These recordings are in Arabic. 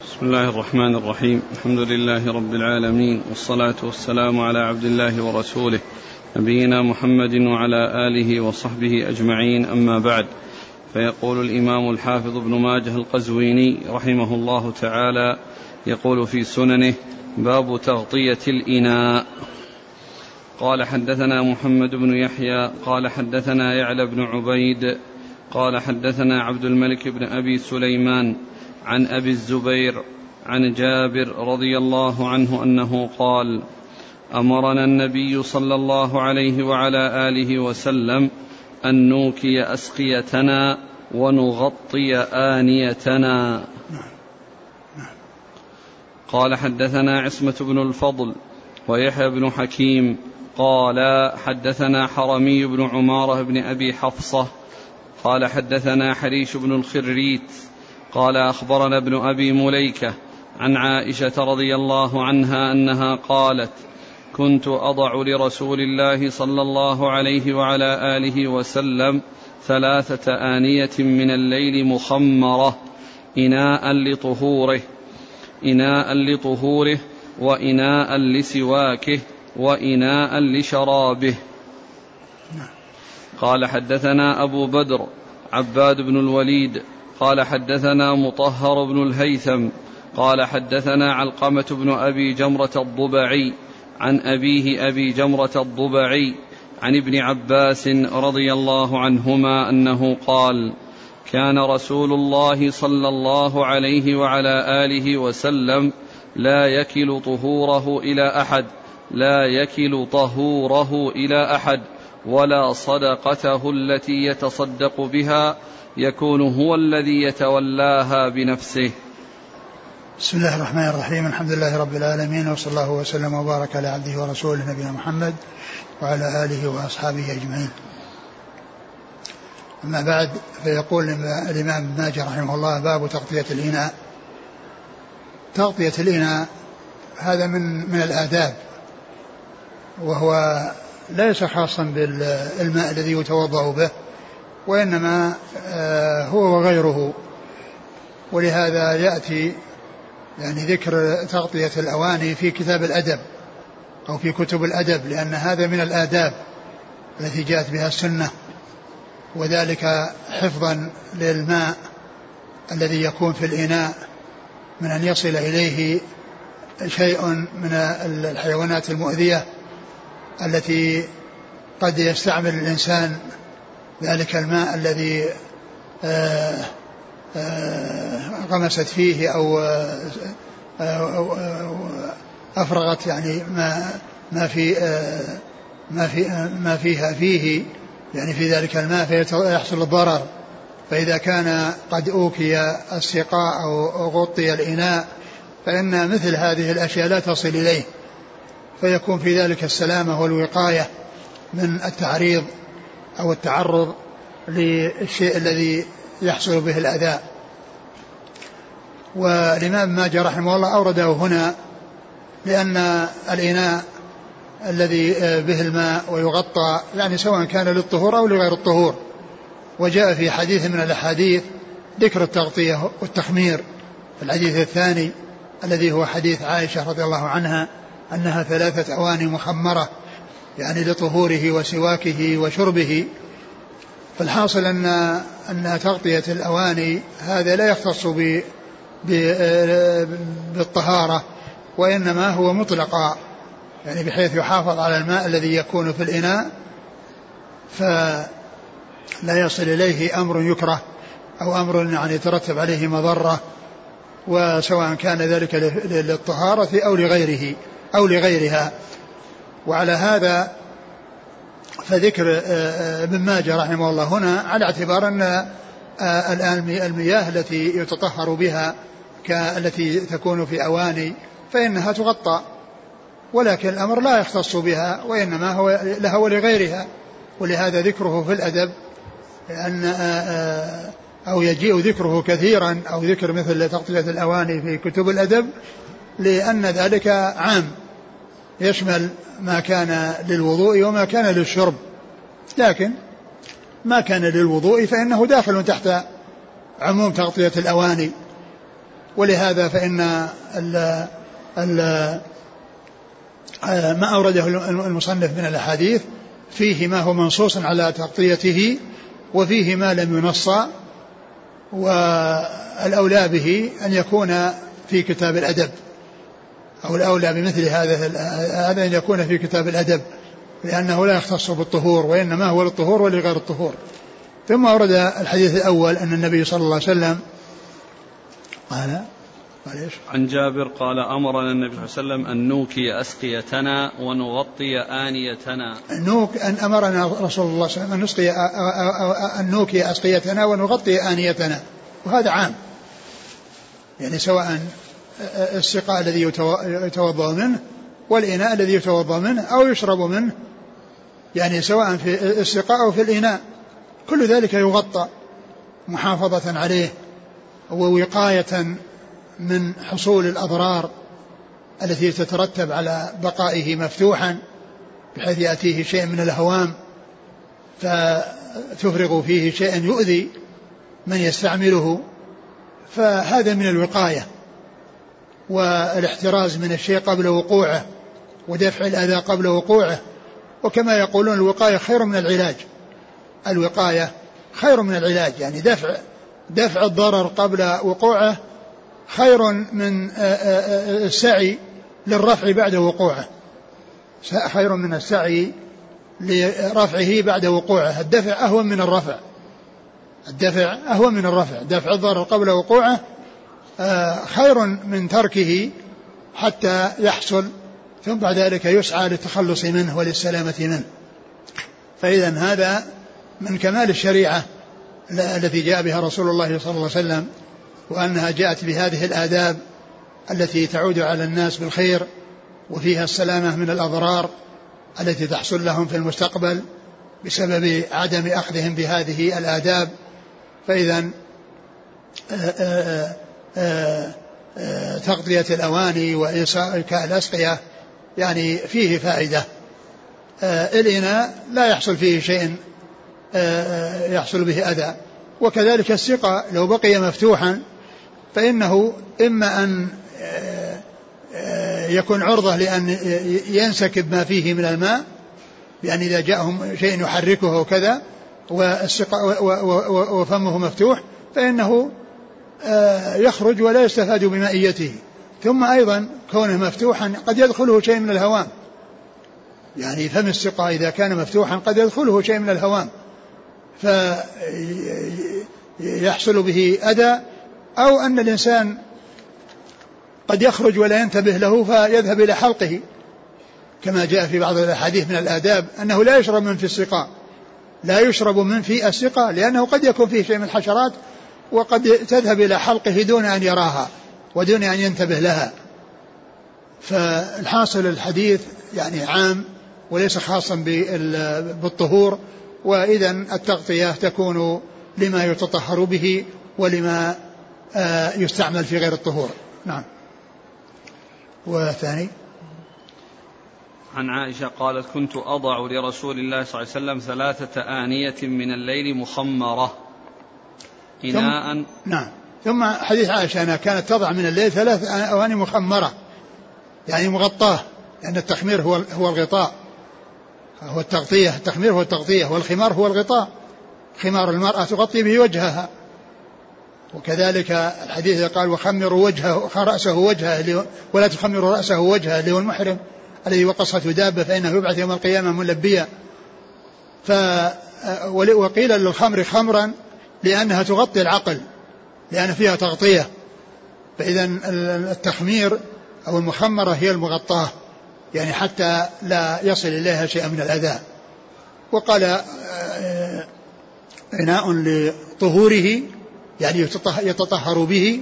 بسم الله الرحمن الرحيم. الحمد لله رب العالمين والصلاة والسلام على عبد الله ورسوله نبينا محمد وعلى آله وصحبه أجمعين. أما بعد فيقول الإمام الحافظ ابن ماجه القزويني رحمه الله تعالى يقول في سننه باب تغطية الإناء. قال حدثنا محمد بن يحيى قال حدثنا يعلى بن عبيد قال حدثنا عبد الملك بن أبي سليمان عن أبي الزبير عن جابر رضي الله عنه أنه قال أمرنا النبي صلى الله عليه وعلى آله وسلم أن نوكي أسقيتنا ونغطي آنيتنا. قال حدثنا عصمة بن الفضل ويحيى بن حكيم قال حدثنا حرمي بن عمارة بن أبي حفصة قال حدثنا حريش بن الخريت قال أخبرنا ابن أبي مليكة عن عائشة رضي الله عنها أنها قالت كنت أضع لرسول الله صلى الله عليه وعلى آله وسلم ثلاثة آنية من الليل مخمرة إناء لطهوره إناء لطهوره وإناء لسواكه وإناء لشرابه. قال حدثنا أبو بدر عباد بن الوليد قال حدثنا مطهر بن الهيثم قال حدثنا علقمة بن أبي جمرة الضبعي عن أبيه أبي جمرة الضبعي عن ابن عباس رضي الله عنهما أنه قال كان رسول الله صلى الله عليه وعلى آله وسلم لا يكل طهوره إلى أحد لا يكل طهوره إلى أحد ولا صدقته التي يتصدق بها يكون هو الذي يتولاها بنفسه. بسم الله الرحمن الرحيم. الحمد لله رب العالمين وصلى الله وسلم وبارك على عبده ورسوله نبينا محمد وعلى آله وأصحابه أجمعين. أما بعد فيقول الإمام ابن ماجه رحمه الله باب تغطية الإناء. تغطية الإناء هذا من من الآداب وهو ليس خاصا بالماء الذي يتوضأ به وإنما آه، هو وغيره. ولهذا يأتي يعني ذكر تغطية الأواني في كتاب الأدب أو في كتب الأدب لأن هذا من الآداب التي جاءت بها السنة. وذلك حفظا للماء الذي يكون في الإناء من أن يصل إليه شيء من الحيوانات المؤذية التي قد يستعمل الإنسان ذلك الماء الذي آه، آه، غمست فيه أو آه، أفرغت يعني ما ما في ما في ما فيها فيه يعني في ذلك الماء فيحصل الضرر. فإذا كان قد أوكي السقاء أو غطي الإناء فإن مثل هذه الأشياء لا تصل إليه. فيكون في ذلك السلامة والوقاية من التعريض أو التعرض للشيء الذي يحصل به الأذى. والإمام ماجه رحمه الله أورده هنا لأن الإناء الذي به الماء ويغطى يعني سواء كان للطهور أو لغير الطهور. وجاء في حديث من الأحاديث ذكر التغطية والتخمير. في الحديث الثاني الذي هو حديث عائشة رضي الله عنها أنها ثلاثة أواني مخمرة يعني لطهوره وسواكه وشربه فالحاصل أن أن تغطية الأواني هذا لا يختص ب بالطهارة وإنما هو مطلقا يعني بحيث يحافظ على الماء الذي يكون في الإناء فلا يصل إليه أمر يكره أو أمر يعني يترتب عليه مضرة وسواء كان ذلك للطهارة أو لغيره أو لغيرها. وعلى هذا فذكر آه، آه، ابن ماجه رحمه الله هنا على اعتبار أن آه، الآن المياه التي يتطهر بها التي تكون في أواني فإنها تغطى ولكن الأمر لا يختص بها وإنما هو لها ولغيرها ولهذا ذكره في الأدب أن أو يجيء ذكره كثيرا أو ذكر مثل تغطية الأواني في كتب الأدب لأن ذلك عام. يشمل ما كان للوضوء وما كان للشرب. لكن ما كان للوضوء فإنه داخل تحت عموم تغطية الأواني. ولهذا فإن ال ال آه، ما أورده المصنف من الأحاديث فيه ما هو منصوص على تغطيته وفيه ما لم ينص والأولى به أن يكون في كتاب الأدب. أو الأولى بمثل هذا هذا أن يكون في كتاب الأدب لأنه لا يختص بالطهور وإنما هو للطهور ولغير الطهور ثم ورد الحديث الأول أن النبي صلى الله عليه وسلم قال قال إيش؟ عن جابر قال أمرنا النبي صلى الله عليه وسلم أن نوكي أسقيتنا ونغطي آنيتنا. نوك أن أمرنا رسول الله صلى الله عليه وسلم أن نسقي أن نوكي أسقيتنا ونغطي آنيتنا وهذا عام. يعني سواء السقاء الذي يتوضأ منه والإناء الذي يتوضأ منه أو يشرب منه يعني سواء في السقاء أو في الإناء. كل ذلك يغطى محافظة عليه ووقاية من حصول الأضرار التي تترتب على بقائه مفتوحا بحيث يأتيه شيء من الهوام فتفرغ فيه شيئا يؤذي من يستعمله. فهذا من الوقاية. والاحتراز من الشيء قبل وقوعه ودفع الأذى قبل وقوعه. وكما يقولون الوقاية خير من العلاج. الوقاية خير من العلاج يعني دفع دفع الضرر قبل وقوعه خير من آه، آه، آه، السعي للرفع بعد وقوعه. خير من السعي لرفعه بعد وقوعه. الدفع أهون من الرفع. الدفع أهون من الرفع. دفع الضرر قبل وقوعه خير من تركه حتى يحصل ثم بعد ذلك يسعى للتخلص منه وللسلامة منه. فإذا هذا من كمال الشريعة التي جاء بها رسول الله صلى الله عليه وسلم وأنها جاءت بهذه الآداب التي تعود على الناس بالخير وفيها السلامة من الأضرار التي تحصل لهم في المستقبل بسبب عدم أخذهم بهذه الآداب. فإذا آه، آه، آه، تغطية الأواني وإيصاء الأسقية يعني فيه فائدة. الإناء لا يحصل فيه شيء يحصل به أذى. وكذلك السقى لو بقي مفتوحا فإنه إما أن يكون عرضة لأن ينسكب ما فيه من الماء يعني إذا جاءهم شيء يحركه وكذا وفمه مفتوح فإنه يخرج ولا يستفاد بمائيته. ثم أيضا كونه مفتوحا قد يدخله شيء من الهوام. يعني فم السقاء إذا كان مفتوحا قد يدخله شيء من الهوام. فيحصل به أذى أو أن الإنسان قد يخرج ولا ينتبه له فيذهب إلى حلقه. كما جاء في بعض الأحاديث من الآداب أنه لا يشرب من في السقاء. لا يشرب من في السقاء لأنه قد يكون فيه شيء من الحشرات وقد تذهب إلى حلقه دون أن يراها ودون أن ينتبه لها. فالحاصل الحديث يعني عام وليس خاصا بالطهور وإذا التغطية تكون لما يتطهر به ولما آه، يستعمل في غير الطهور. نعم. وثاني عن عائشة قالت كنت أضع لرسول الله صلى الله عليه وسلم ثلاثة آنية من الليل مخمرة إناء. ثم نعم. ثم حديث عائشة أنها كانت تضع من الليل ثلاث أواني مخمرة يعني مغطاة لأن التخمير هو هو الغطاء. هو التغطية التخمير هو التغطية والخمار هو الغطاء. خمار المرأة تغطي به وجهها وكذلك الحديث قال وخمروا وجهه رأسه وجهه ولا تخمروا رأسه وجهه اللي هو المحرم الذي وقصته دابة فإنه يبعث يوم القيامة ملبيا. ف وقيل للخمر خمرا لأنها تغطي العقل لأن فيها تغطية. فإذا التخمير أو المخمرة هي المغطاة يعني حتى لا يصل إليها شيء من الأذى. وقال آه، إناء لطهوره يعني يتطهر به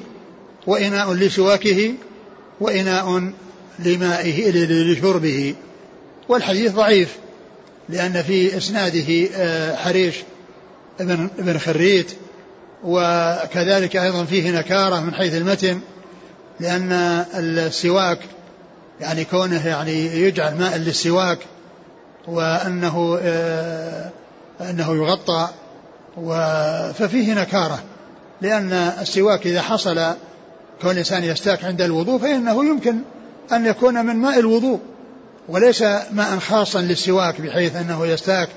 وإناء لسواكه وإناء لمائه لشربه. والحديث ضعيف لأن في إسناده آه، حريش ابن ابن خريت وكذلك أيضا فيه نكارة من حيث المتن لأن السواك يعني كونه يعني يجعل ماء للسواك وأنه آه أنه يغطى ففيه نكارة لأن السواك إذا حصل كون الإنسان يستاك عند الوضوء فإنه يمكن أن يكون من ماء الوضوء وليس ماء خاصا للسواك بحيث أنه يستاك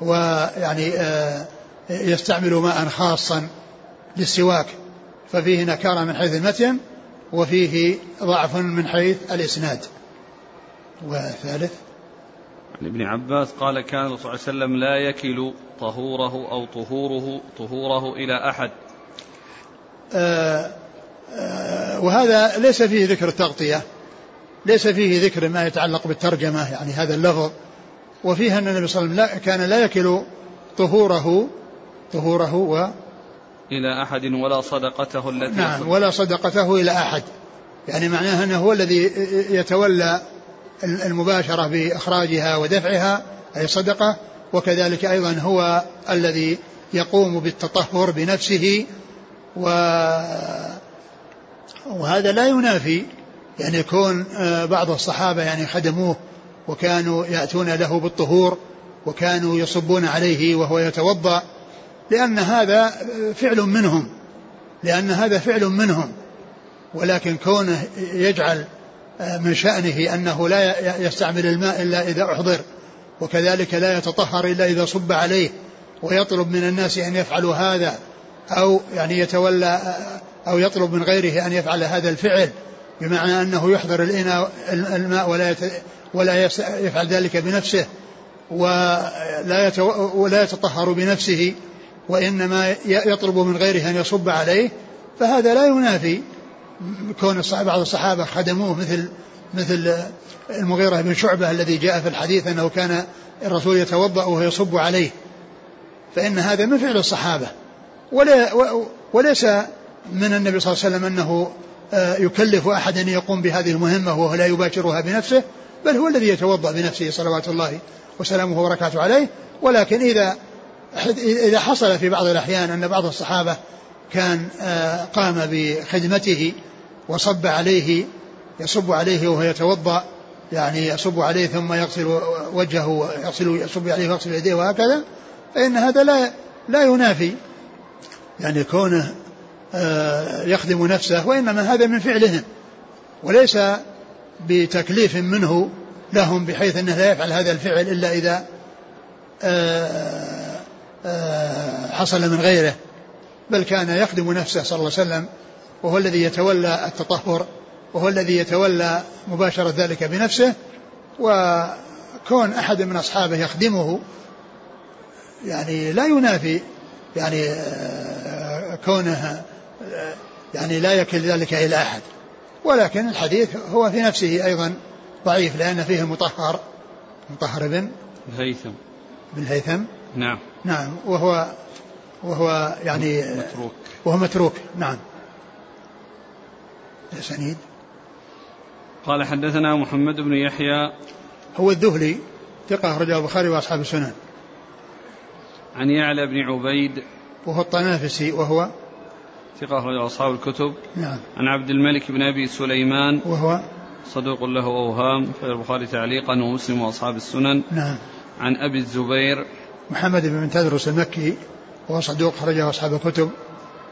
ويعني آه، يستعمل ماء خاصا للسواك ففيه نكارة من حيث المتن وفيه ضعف من حيث الإسناد. وثالث. عن ابن عباس قال كان صلى الله عليه وسلم لا يكل طهوره أو طهوره طهوره إلى أحد. آه آه وهذا ليس فيه ذكر التغطية ليس فيه ذكر ما يتعلق بالترجمة يعني هذا اللفظ. وفيه أن النبي صلى الله عليه وسلم كان لا يكل طهوره طهوره و إلى أحد ولا صدقته التي نعم ولا صدقته إلى أحد. يعني معناها أنه هو الذي يتولى المباشرة بإخراجها ودفعها أي صدقة وكذلك أيضا هو الذي يقوم بالتطهر بنفسه و وهذا لا ينافي. يعني يكون آه، بعض الصحابة يعني خدموه وكانوا يأتون له بالطهور وكانوا يصبون عليه وهو يتوضأ. لأن هذا فعل منهم لأن هذا فعل منهم ولكن كونه يجعل من شأنه أنه لا يستعمل الماء إلا إذا أحضر وكذلك لا يتطهر إلا إذا صب عليه ويطلب من الناس أن يفعلوا هذا أو يعني يتولى أو يطلب من غيره أن يفعل هذا الفعل بمعنى أنه يحضر الإناء الماء ولا ولا يفعل ذلك بنفسه ولا ولا يتطهر بنفسه. وإنما يطلب من غيره أن يصب عليه فهذا لا ينافي كون بعض الصحابة خدموه مثل مثل المغيرة بن شعبة الذي جاء في الحديث أنه كان الرسول يتوضأ وهو يصب عليه. فإن هذا من فعل الصحابة. ولا وليس من النبي صلى الله عليه وسلم أنه آه، يكلف أحدا أن يقوم بهذه المهمة وهو لا يباشرها بنفسه بل هو الذي يتوضأ بنفسه صلوات الله وسلامه وبركاته عليه. ولكن إذا إذا حصل في بعض الأحيان أن بعض الصحابة كان آه، قام بخدمته وصب عليه يصب عليه وهو يتوضأ يعني يصب عليه ثم يغسل وجهه ويغسل يصب عليه ويغسل يديه وهكذا فإن هذا لا لا ينافي. يعني كونه آه، يخدم نفسه وإنما هذا من فعلهم وليس بتكليف منه لهم بحيث أنه لا يفعل هذا الفعل إلا إذا آه، حصل من غيره بل كان يخدم نفسه صلى الله عليه وسلم وهو الذي يتولى التطهر وهو الذي يتولى مباشرة ذلك بنفسه وكون أحد من أصحابه يخدمه يعني لا ينافي يعني كونه يعني لا يكل ذلك إلى أحد. ولكن الحديث هو في نفسه أيضا ضعيف لأن فيه مطهر مطهر بن الهيثم بن الهيثم نعم. نعم وهو وهو يعني متروك. وهو متروك. نعم. سنيد. قال حدثنا محمد بن يحيى. هو الذهلي ثقة أخرجه البخاري وأصحاب السنن. عن يعلى بن عبيد. وهو الطنافسي وهو؟ ثقة أخرجه أصحاب الكتب. نعم. عن عبد الملك بن أبي سليمان. وهو؟ صدوق له أوهام في البخاري تعليقا ومسلم وأصحاب السنن. نعم. عن أبي الزبير. محمد بن تدرس المكي وهو صدوق خرجه أصحاب الكتب.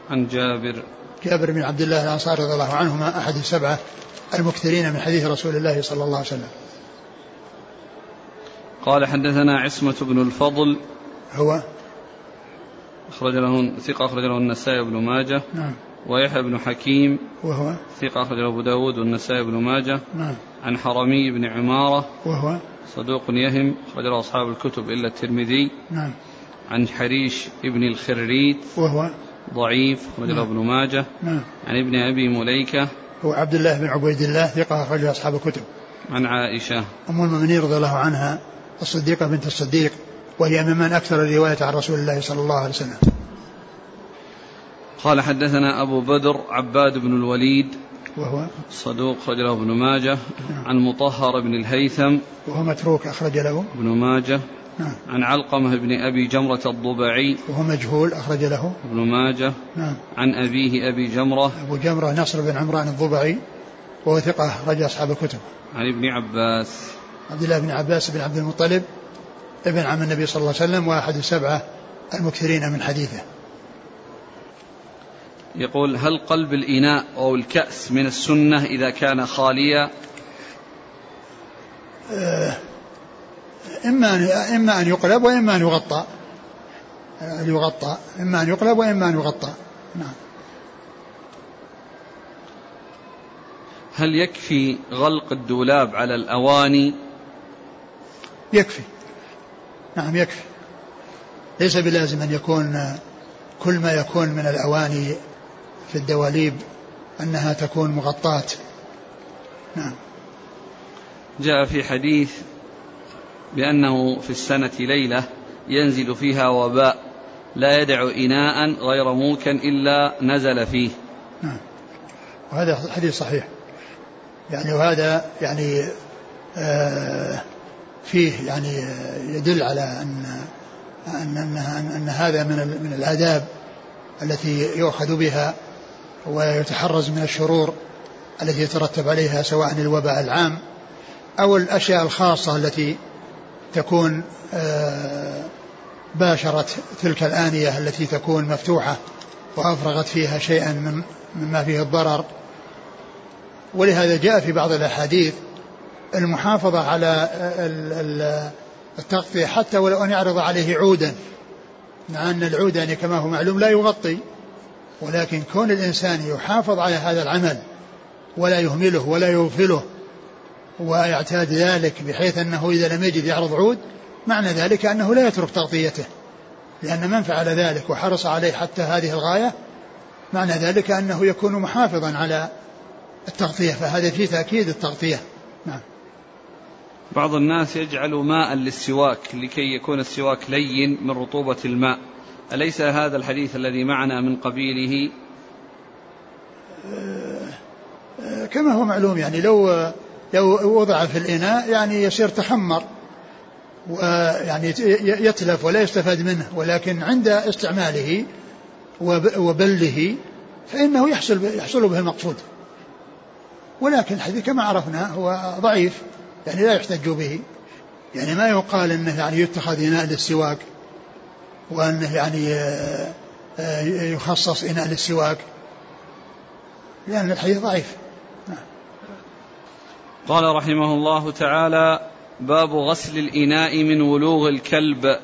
عن جابر. جابر بن عبد الله الأنصاري رضي الله عنهما أحد السبعة المكثرين من حديث رسول الله صلى الله عليه وسلم. قال حدثنا عصمة بن الفضل. هو؟ أخرج له ثقة أخرج له النسائي بن ماجه. نعم. ويحيى بن حكيم. وهو؟ ثقة أخرج له أبو داود والنسائي بن ماجه. نعم. عن حرمي بن عمارة. وهو صدوق يهم أخرج له أصحاب الكتب إلا الترمذي. نعم. عن حريش ابن الخريت. وهو ضعيف أخرج له نعم. ابن ماجه. نعم. عن ابن أبي مليكة. هو عبد الله بن عبيد الله ثقة أخرج أصحاب الكتب. عن عائشة. أم المؤمنين رضي الله عنها الصديقة بنت الصديق وهي ممن أكثر الرواية عن رسول الله صلى الله عليه وسلم. قال حدثنا أبو بدر عباد بن الوليد وهو صدوق أخرج له ابن ماجه عن مطهر بن الهيثم. وهو متروك أخرج له. ابن ماجه نعم. عن علقمة بن أبي جمرة الضبعي. وهو مجهول أخرج له. ابن ماجه نعم. عن أبيه أبي جمرة. أبو جمرة نصر بن عمران الضبعي. وهو ثقة أخرج أصحاب الكتب. عن ابن عباس. عبد الله بن عباس بن عبد المطلب ابن عم النبي صلى الله عليه وسلم وأحد السبعة المكثرين من حديثه. يقول هل قلب الإناء أو الكأس من السنة إذا كان خاليا؟ آه، إما أن إما أن يقلب وإما أن يغطى. يغطى. إما أن يقلب وإما أن يغطى. نعم. هل يكفي غلق الدولاب على الأواني؟ يكفي. نعم يكفي. ليس بلازم أن يكون كل ما يكون من الأواني في الدواليب أنها تكون مغطاة. نعم. جاء في حديث بأنه في السنة ليلة ينزل فيها وباء لا يدع إناء غير موكا إلا نزل فيه. نعم. وهذا حديث صحيح. يعني وهذا يعني آه فيه يعني يدل على أن أن, أن, أن, أن هذا من من الآداب التي يؤخذ بها ويتحرز من الشرور التي يترتب عليها سواء الوباء العام أو الأشياء الخاصة التي تكون آه، باشرت تلك الآنية التي تكون مفتوحة وأفرغت فيها شيئا من مما فيه الضرر. ولهذا جاء في بعض الأحاديث المحافظة على التغطية حتى ولو أن يعرض عليه عودا مع أن العود يعني كما هو معلوم لا يغطي. ولكن كون الإنسان يحافظ على هذا العمل ولا يهمله ولا يغفله ويعتاد ذلك بحيث أنه إذا لم يجد يعرض عود معنى ذلك أنه لا يترك تغطيته. لأن من فعل ذلك وحرص عليه حتى هذه الغاية معنى ذلك أنه يكون محافظا على التغطية فهذا في تأكيد التغطية. نعم. بعض الناس يجعل ماء للسواك لكي يكون السواك لين من رطوبة الماء. أليس هذا الحديث الذي معنا من قبيله؟ كما هو معلوم يعني لو لو وضع في الإناء يعني يصير تحمر ويعني يتلف ولا يستفاد منه ولكن عند استعماله وبله فإنه يحصل يحصل به المقصود. ولكن الحديث كما عرفنا هو ضعيف يعني لا يحتج به يعني ما يقال إنه يعني يتخذ إناء للسواك. وأنه يعني آه، آه، يخصص إناء للسواك. لأن الحديث ضعيف. نعم. قال رحمه الله تعالى باب غسل الإناء من ولوغ الكلب.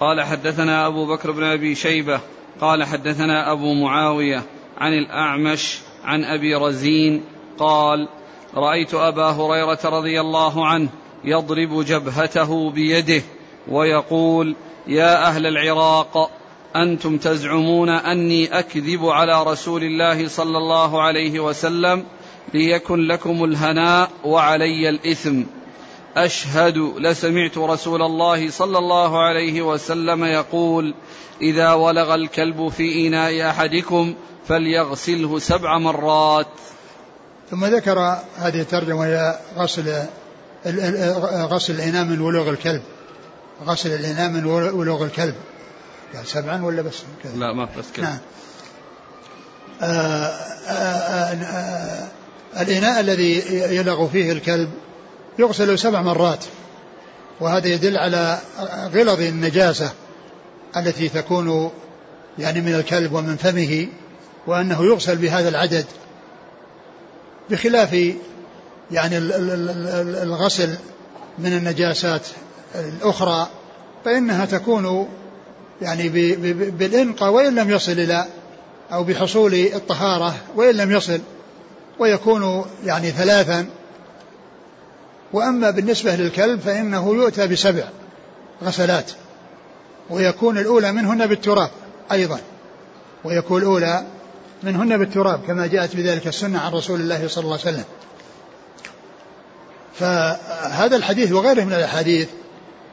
قال حدثنا أبو بكر بن أبي شيبة. قال حدثنا أبو معاوية عن الأعمش عن أبي رزين. قال رأيت أبا هريرة رضي الله عنه يضرب جبهته بيده ويقول يا أهل العراق أنتم تزعمون أني أكذب على رسول الله صلى الله عليه وسلم ليكن لكم الهناء وعلي الإثم. أشهد لسمعت رسول الله صلى الله عليه وسلم يقول إذا ولغ الكلب في اناء أحدكم فليغسله سبع مرات. ثم ذكر هذه الترجمة غسل غسل الإناء من ولوغ الكلب. غسل الإناء من ولوغ الكلب. قال سبعا ولا بس؟ كذا. لا ما بس كذا. نعم. آه، آه، آه، الإناء الذي يلغ فيه الكلب يغسل سبع مرات وهذا يدل على غلظ النجاسة التي تكون يعني من الكلب ومن فمه وأنه يغسل بهذا العدد بخلاف يعني الغسل من النجاسات. الأخرى فإنها تكون يعني بالإنقى وإن لم يصل إلى أو بحصول الطهارة وإن لم يصل ويكون يعني ثلاثا. وأما بالنسبة للكلب فإنه يؤتى بسبع غسلات ويكون الأولى منهن بالتراب أيضا ويكون الأولى منهن بالتراب كما جاءت بذلك السنة عن رسول الله صلى الله عليه وسلم. فهذا الحديث وغيره من الأحاديث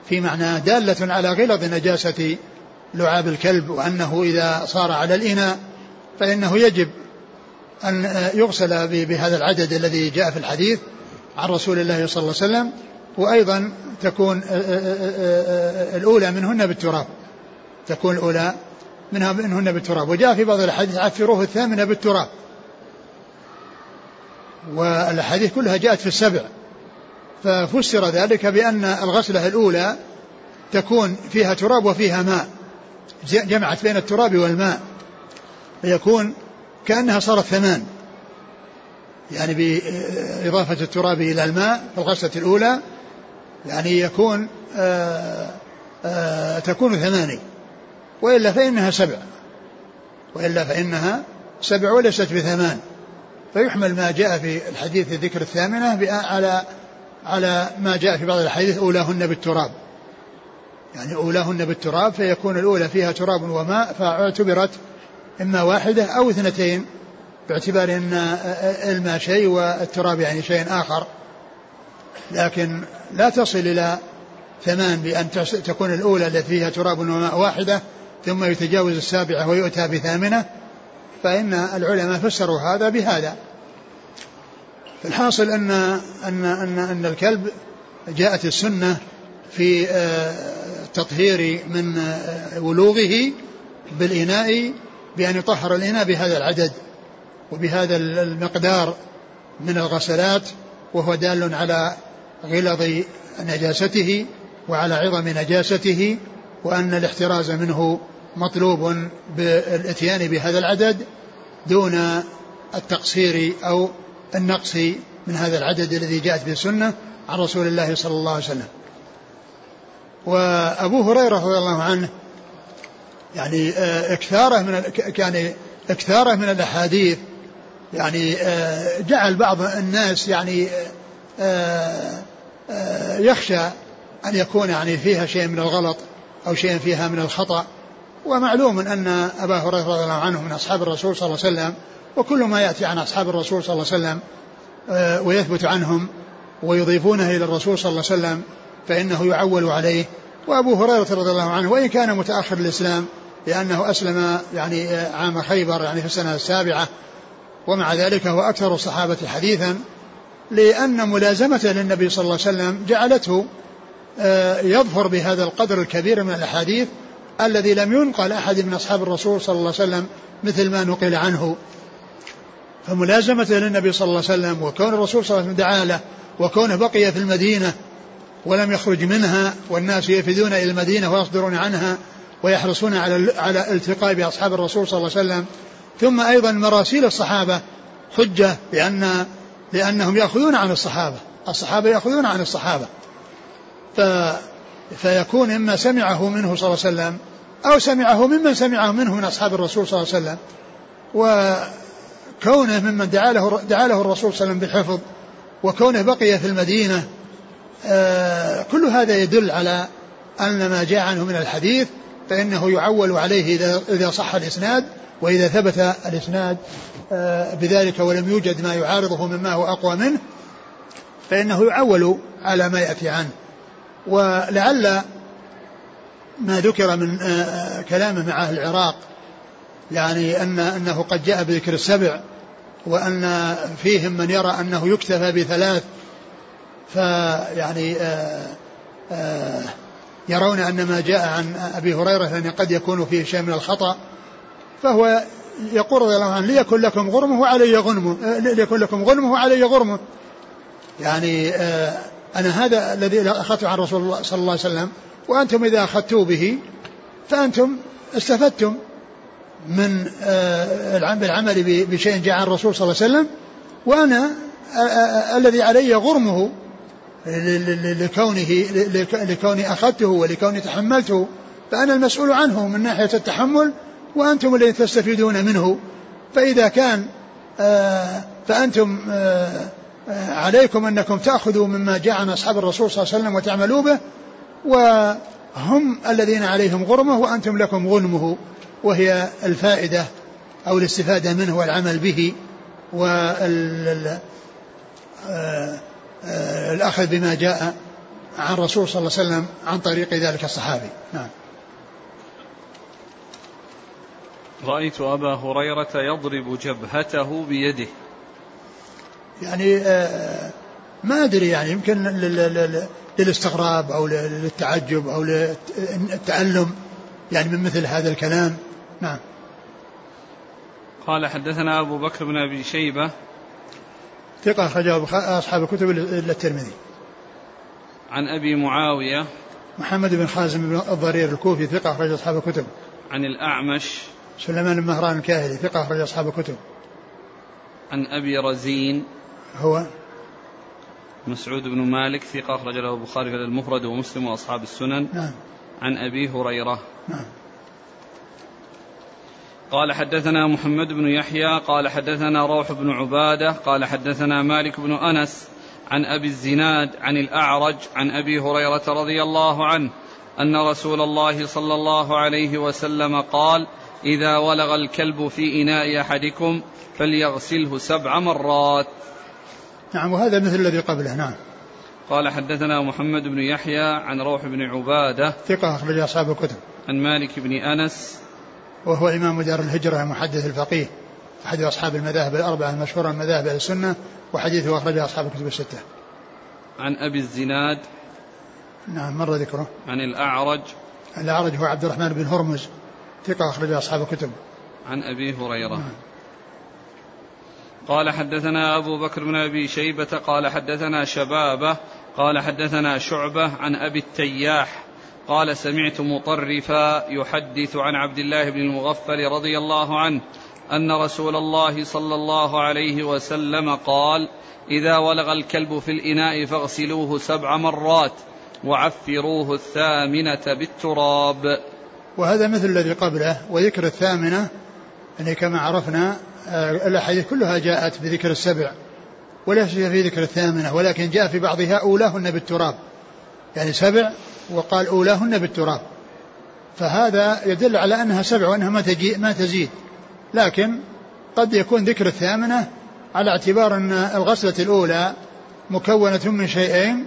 في معنى دالة على غلظ نجاسة لعاب الكلب وأنه إذا صار على الإناء فإنه يجب أن يغسل بهذا العدد الذي جاء في الحديث عن رسول الله صلى الله عليه وسلم وأيضا تكون الأولى منهن بالتراب تكون الأولى منها منهن بالتراب. وجاء في بعض الأحاديث عفروه الثامنة بالتراب والأحاديث كلها جاءت في السبع. ففسر ذلك بأن الغسلة الأولى تكون فيها تراب وفيها ماء جمعت بين التراب والماء فيكون كأنها صارت ثمان. يعني بإضافة التراب إلى الماء في الغسلة الأولى يعني يكون آآ آآ تكون ثماني. وإلا فإنها سبع. وإلا فإنها سبع وليست بثمان. فيحمل ما جاء في الحديث ذكر الثامنة على على ما جاء في بعض الحديث أولاهن بالتراب. يعني أولاهن بالتراب فيكون الأولى فيها تراب وماء فاعتبرت إما واحدة أو اثنتين باعتبار أن الماء شيء والتراب يعني شيء آخر. لكن لا تصل إلى ثمان بأن تكون الأولى التي فيها تراب وماء واحدة ثم يتجاوز السابعة ويؤتى بثامنة فإن العلماء فسروا هذا بهذا. الحاصل أن أن أن أن الكلب جاءت السنة في التطهير آه، من آه، ولوغه بالإناء بأن يطهر الإناء بهذا العدد وبهذا المقدار من الغسلات وهو دال على غلظ نجاسته وعلى عظم نجاسته وأن الاحتراز منه مطلوب بالإتيان بهذا العدد دون التقصير أو النقص من هذا العدد الذي جاءت به السنة عن رسول الله صلى الله عليه وسلم. وأبو هريرة رضي الله عنه يعني آه، اكثاره من كان اكثاره من الأحاديث يعني آه، جعل بعض الناس يعني آه، يخشى أن يكون يعني فيها شيء من الغلط أو شيء فيها من الخطأ. ومعلوم أن أبا هريرة رضي الله عنه من أصحاب الرسول صلى الله عليه وسلم وكل ما يأتي عن أصحاب الرسول صلى الله عليه وسلم آه، ويثبت عنهم ويضيفونه إلى الرسول صلى الله عليه وسلم فإنه يعول عليه. وأبو هريرة رضي الله عنه وإن كان متأخر الإسلام لأنه أسلم يعني آه، عام خيبر يعني في السنة السابعة ومع ذلك هو أكثر الصحابة حديثا لأن ملازمته للنبي صلى الله عليه وسلم جعلته آه، يظفر بهذا القدر الكبير من الأحاديث الذي لم ينقل أحد من أصحاب الرسول صلى الله عليه وسلم مثل ما نقل عنه. فملازمته للنبي صلى الله عليه وسلم وكون الرسول صلى الله عليه وسلم وكونه بقي في المدينة ولم يخرج منها والناس يفدون إلى المدينة ويصدرون عنها ويحرصون على على التقاء بأصحاب الرسول صلى الله عليه وسلم. ثم أيضا مراسيل الصحابة حجة لأن لأنهم يأخذون عن الصحابة. الصحابة يأخذون عن الصحابة. ف فيكون إما سمعه منه صلى الله عليه وسلم أو سمعه ممن سمعه منه من أصحاب الرسول صلى الله عليه وسلم. وكونه ممن دعا له, دعا له الرسول صلى الله عليه وسلم بالحفظ وكونه بقي في المدينة آه كل هذا يدل على أن ما جاء عنه من الحديث فإنه يعول عليه إذا, إذا صح الإسناد وإذا ثبت الإسناد آه بذلك ولم يوجد ما يعارضه مما هو أقوى منه فإنه يعول على ما يأتي عنه. ولعل ما ذكر من آه، كلامه مع أهل العراق يعني أن أنه قد جاء بذكر السبع وأن فيهم من يرى أنه يكتفى بثلاث فيعني آه، يرون أن ما جاء عن أبي هريرة أن قد يكون فيه شيء من الخطأ فهو يقول رضي الله عنه ليكن لكم غرمه وعلي غنمه ليكن لكم غنمه وعلي غرمه يعني أنا هذا الذي أخذته عن رسول الله صلى الله عليه وسلم وأنتم إذا أخذتوا به فأنتم استفدتم. من آه، العمل بشيء جاء عن الرسول صلى الله عليه وسلم وأنا آه، آه، الذي علي غرمه لكونه لكوني أخذته ولكوني تحملته فأنا المسؤول عنه من ناحية التحمل وأنتم الذين تستفيدون منه. فإذا كان فأنتم عليكم أنكم تأخذوا مما جاء عن أصحاب الرسول صلى الله عليه وسلم وتعملوا به وهم الذين عليهم غرمه وأنتم لكم غنمه. وهي الفائدة أو الاستفادة منه والعمل به والأخذ آه، بما جاء عن الرسول صلى الله عليه وسلم عن طريق ذلك الصحابي. نعم. رأيت أبا هريرة يضرب جبهته بيده. يعني آه، ما أدري يعني يمكن للاستغراب أو للتعجب أو للتألم يعني من مثل هذا الكلام. نعم. قال حدثنا أبو بكر بن أبي شيبة. ثقة أخرجه أصحاب الكتب إلا الترمذي. عن أبي معاوية. محمد بن خازم بن الضرير الكوفي ثقة أخرج أصحاب الكتب. عن الأعمش. سليمان بن مهران الكاهلي ثقة أخرج أصحاب الكتب. عن أبي رزين. هو؟ مسعود بن مالك ثقة أخرج له البخاري في المفرد ومسلم وأصحاب السنن. نعم. عن أبي هريرة. نعم. قال حدثنا محمد بن يحيى قال حدثنا روح بن عبادة قال حدثنا مالك بن أنس عن أبي الزناد عن الأعرج عن أبي هريرة رضي الله عنه أن رسول الله صلى الله عليه وسلم قال إذا ولغ الكلب في إناء أحدكم فليغسله سبع مرات. نعم وهذا مثل الذي قبله نعم. قال حدثنا محمد بن يحيى عن روح بن عبادة ثقة أخرج أصحاب الكتب. عن مالك بن أنس وهو إمام دار الهجرة المحدث الفقيه أحد أصحاب المذاهب الأربعة المشهورة من مذاهب أهل السنة وحديثه أخرجه أصحاب الكتب الستة. عن أبي الزناد نعم مر ذكره. عن الأعرج. الأعرج هو عبد الرحمن بن هرمز ثقة أخرجه أصحاب الكتب. عن أبي هريرة. قال حدثنا أبو بكر بن أبي شيبة قال حدثنا شبابة قال حدثنا شعبة عن أبي التياح قال سمعت مطرفا يحدث عن عبد الله بن المغفل رضي الله عنه أن رسول الله صلى الله عليه وسلم قال إذا ولغ الكلب في الإناء فاغسلوه سبع مرات وعفروه الثامنة بالتراب. وهذا مثل الذي قبله وذكر الثامنة يعني كما عرفنا آه، الأحاديث كلها جاءت بذكر السبع وليس في ذكر الثامنة ولكن جاء في بعضها أولاهن بالتراب. يعني سبع وقال أولاهن بالتراب. فهذا يدل على أنها سبع وأنها ما, تجي ما تزيد. لكن قد يكون ذكر الثامنة على اعتبار أن الغسلة الأولى مكونة من شيئين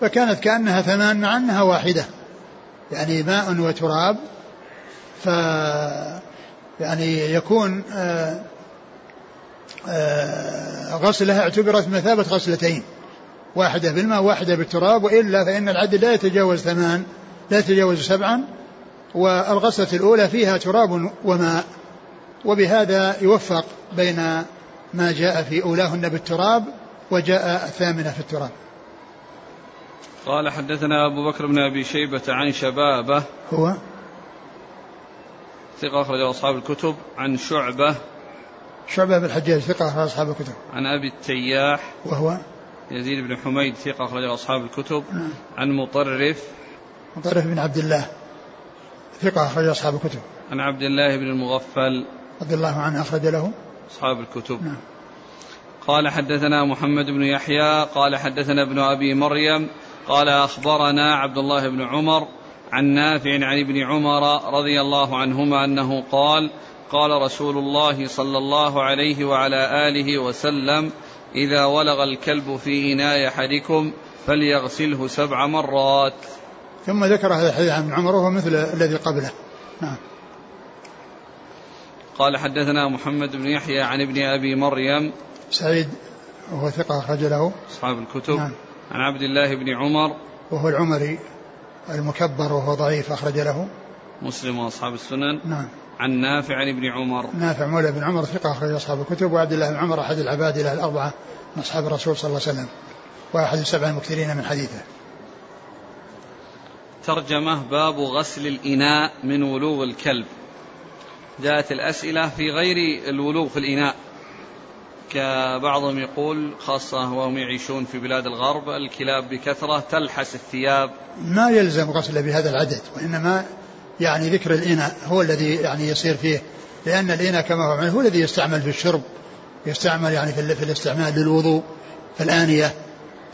فكانت كأنها ثمان مع أنها واحدة. يعني ماء وتراب. ف يعني يكون آه، آه، غسلها اعتبرت مثابة غسلتين. واحدة بالماء واحدة بالتراب وإلا فإن العدد لا يتجاوز ثمان لا يتجاوز سبعا والغسلة الأولى فيها تراب وماء وبهذا يوفق بين ما جاء في أولاهن بالتراب وجاء الثامنة في التراب. قال حدثنا أبو بكر بن أبي شيبة عن شبابة هو؟ ثقة أخرج أصحاب الكتب عن شعبة شعبة بن الحجاج ثقة أخرج أصحاب الكتب. عن أبي التياح وهو؟ يزيد بن حميد ثقة أخرج أصحاب الكتب. نعم. عن مطرف. مطرف بن عبد الله. ثقة أخرج أصحاب الكتب. عن عبد الله بن المغفل. رضي الله عنه أخرج له. أصحاب الكتب. نعم. قال حدثنا محمد بن يحيى. قال حدثنا ابن أبي مريم. قال أخبرنا عبد الله بن عمر عن نافع عن ابن عمر رضي الله عنهما أنه قال قال رسول الله صلى الله عليه وعلى آله وسلم إذا ولغ الكلب في إناء أحدكم فليغسله سبع مرات. ثم ذكر هذا الحديث عن عمر وهو مثل الذي قبله. نعم. قال حدثنا محمد بن يحيى عن ابن أبي مريم. سعيد وهو ثقة أخرج له. أصحاب الكتب. نعم. عن عبد الله بن عمر. وهو العمري المكبر وهو ضعيف أخرج له. مسلم وأصحاب السنن. نعم. عن نافع عن ابن عمر. نافع مولى بن عمر ثقة أخرج أصحاب الكتب وعبد الله بن عمر أحد العباد له الأربعة من أصحاب الرسول صلى الله عليه وسلم وأحد السبع المكثرين من حديثه. ترجمة باب غسل الإناء من ولوغ الكلب. جاءت الأسئلة في غير الولوغ في الإناء. كبعضهم يقول خاصة وهم يعيشون في بلاد الغرب الكلاب بكثرة تلحس الثياب. ما يلزم غسله بهذا العدد وإنما يعني ذكر الإناء هو الذي يعني يصير فيه لأن الإناء كما هو هو الذي يستعمل في الشرب يستعمل يعني في, في الاستعمال للوضوء في الآنية.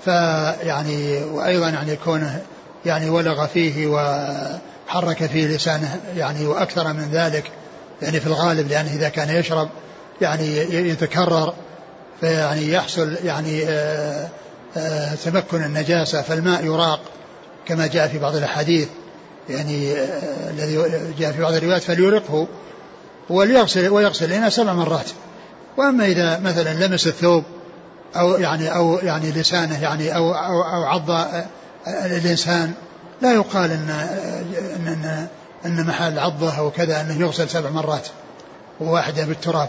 فيعني وأيضا يعني كونه يعني ولغ فيه وحرك فيه لسانه يعني وأكثر من ذلك يعني في الغالب لأنه إذا كان يشرب يعني يتكرر فيعني يحصل يعني آه، آه، تمكن النجاسة فالماء يراق كما جاء في بعض الأحاديث. يعني آه، الذي جاء في بعض الروايات فليرقه وليغسل ويغسل لنا سبع مرات. وأما إذا مثلا لمس الثوب أو يعني أو يعني لسانه يعني أو أو, أو عض الإنسان لا يقال إن إن إن, إن محل عضه أو كذا أنه يغسل سبع مرات وواحدة بالتراب.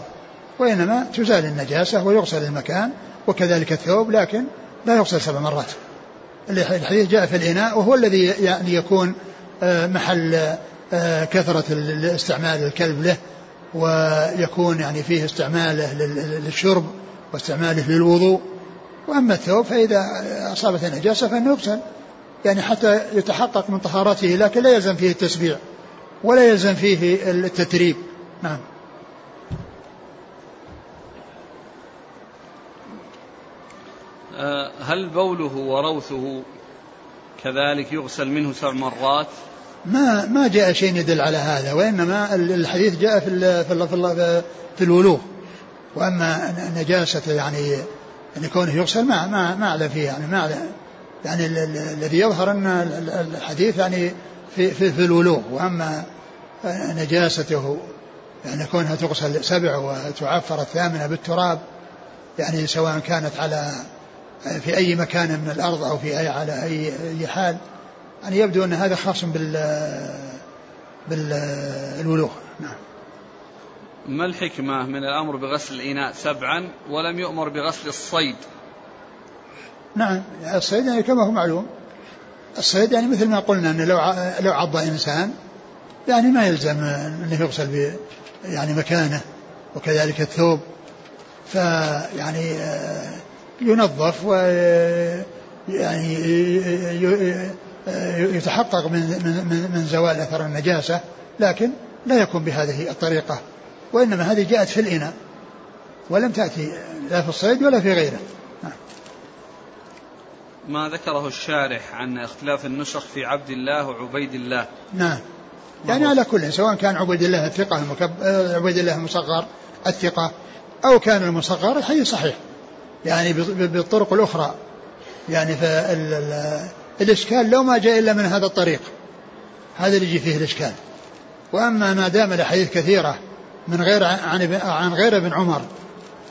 وإنما تزال النجاسة ويغسل المكان وكذلك الثوب لكن لا يغسل سبع مرات. الحديث جاء في الإناء وهو الذي يعني يكون آه، محل آه، كثرة الاستعمال الكلب له ويكون يعني فيه استعماله للشرب واستعماله للوضوء. وأما الثوب فإذا أصابت النجاسة فإنه يغسل. يعني حتى يتحقق من طهارته لكن لا يلزم فيه التسبيع ولا يلزم فيه التتريب نعم. آه، هل بوله وروثه كذلك يغسل منه سبع مرات. ما ما جاء شيء يدل على هذا وإنما الحديث جاء في في في, في الولوغ. وأما نجاسة يعني يعني كونه يغسل ما ما ما أعلم فيه يعني ما أعلم. يعني الذي يظهر أن الحديث يعني في في, في الولوغ. وأما نجاسته يعني كونها تغسل سبع وتعفر الثامنة بالتراب يعني سواء كانت على في أي مكان من الأرض أو في اي على أي اي حال يعني يبدو أن هذا خاص بال بالولوغ نعم. ما الحكمة من الأمر بغسل الإناء سبعا ولم يؤمر بغسل الصيد؟ نعم. الصيد يعني كما هو معلوم الصيد يعني مثل ما قلنا أنه لو لو عض إنسان يعني ما يلزم أنه يغسل ب يعني مكانه وكذلك الثوب. فيعني آه، ينظف و يعني يتحقق من من من زوال أثر النجاسة لكن لا يكون بهذه الطريقة وإنما هذه جاءت في الإناء ولم تأتي لا في الصيد ولا في غيره. ما ذكره الشارح عن اختلاف النسخ في عبد الله وعبيد الله. نعم. يعني على كل سواء كان عبيد الله الثقة المكب... عبيد الله المصغر الثقة أو كان المصغر الحديث صحيح يعني بالطرق الأخرى. يعني فالإشكال لو ما جاء إلا من هذا الطريق. هذا اللي يجي فيه الإشكال. وأما ما دام الأحاديث كثيرة من غير عن, عن غير ابن عمر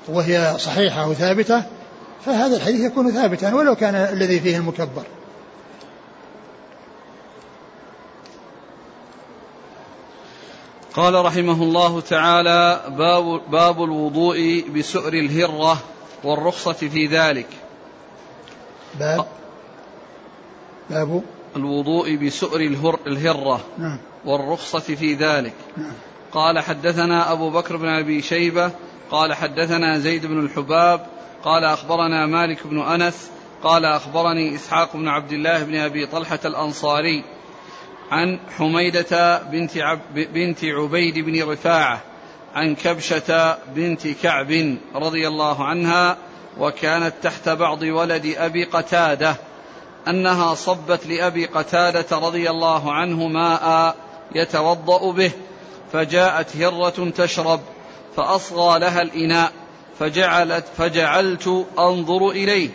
وهي صحيحة وثابتة فهذا الحديث يكون ثابتا ولو كان الذي فيه المكبر. قال رحمه الله تعالى باب, باب الوضوء بسؤر الهرة. والرخصة في ذلك. باب. باب. الوضوء بسؤر الهرة. نعم. والرخصة في ذلك. نعم. قال حدثنا أبو بكر بن أبي شيبة. قال حدثنا زيد بن الحباب. قال أخبرنا مالك بن أنس. قال أخبرني إسحاق بن عبد الله بن أبي طلحة الأنصاري عن حميدة بنت, عب بنت عبيد بن رفاعة عن كبشة بنت كعب رضي الله عنها وكانت تحت بعض ولد أبي قتادة أنها صبت لأبي قتادة رضي الله عنه ماء يتوضأ به فجاءت هرة تشرب فأصغى لها الإناء فجعلت فجعلت أنظر إليه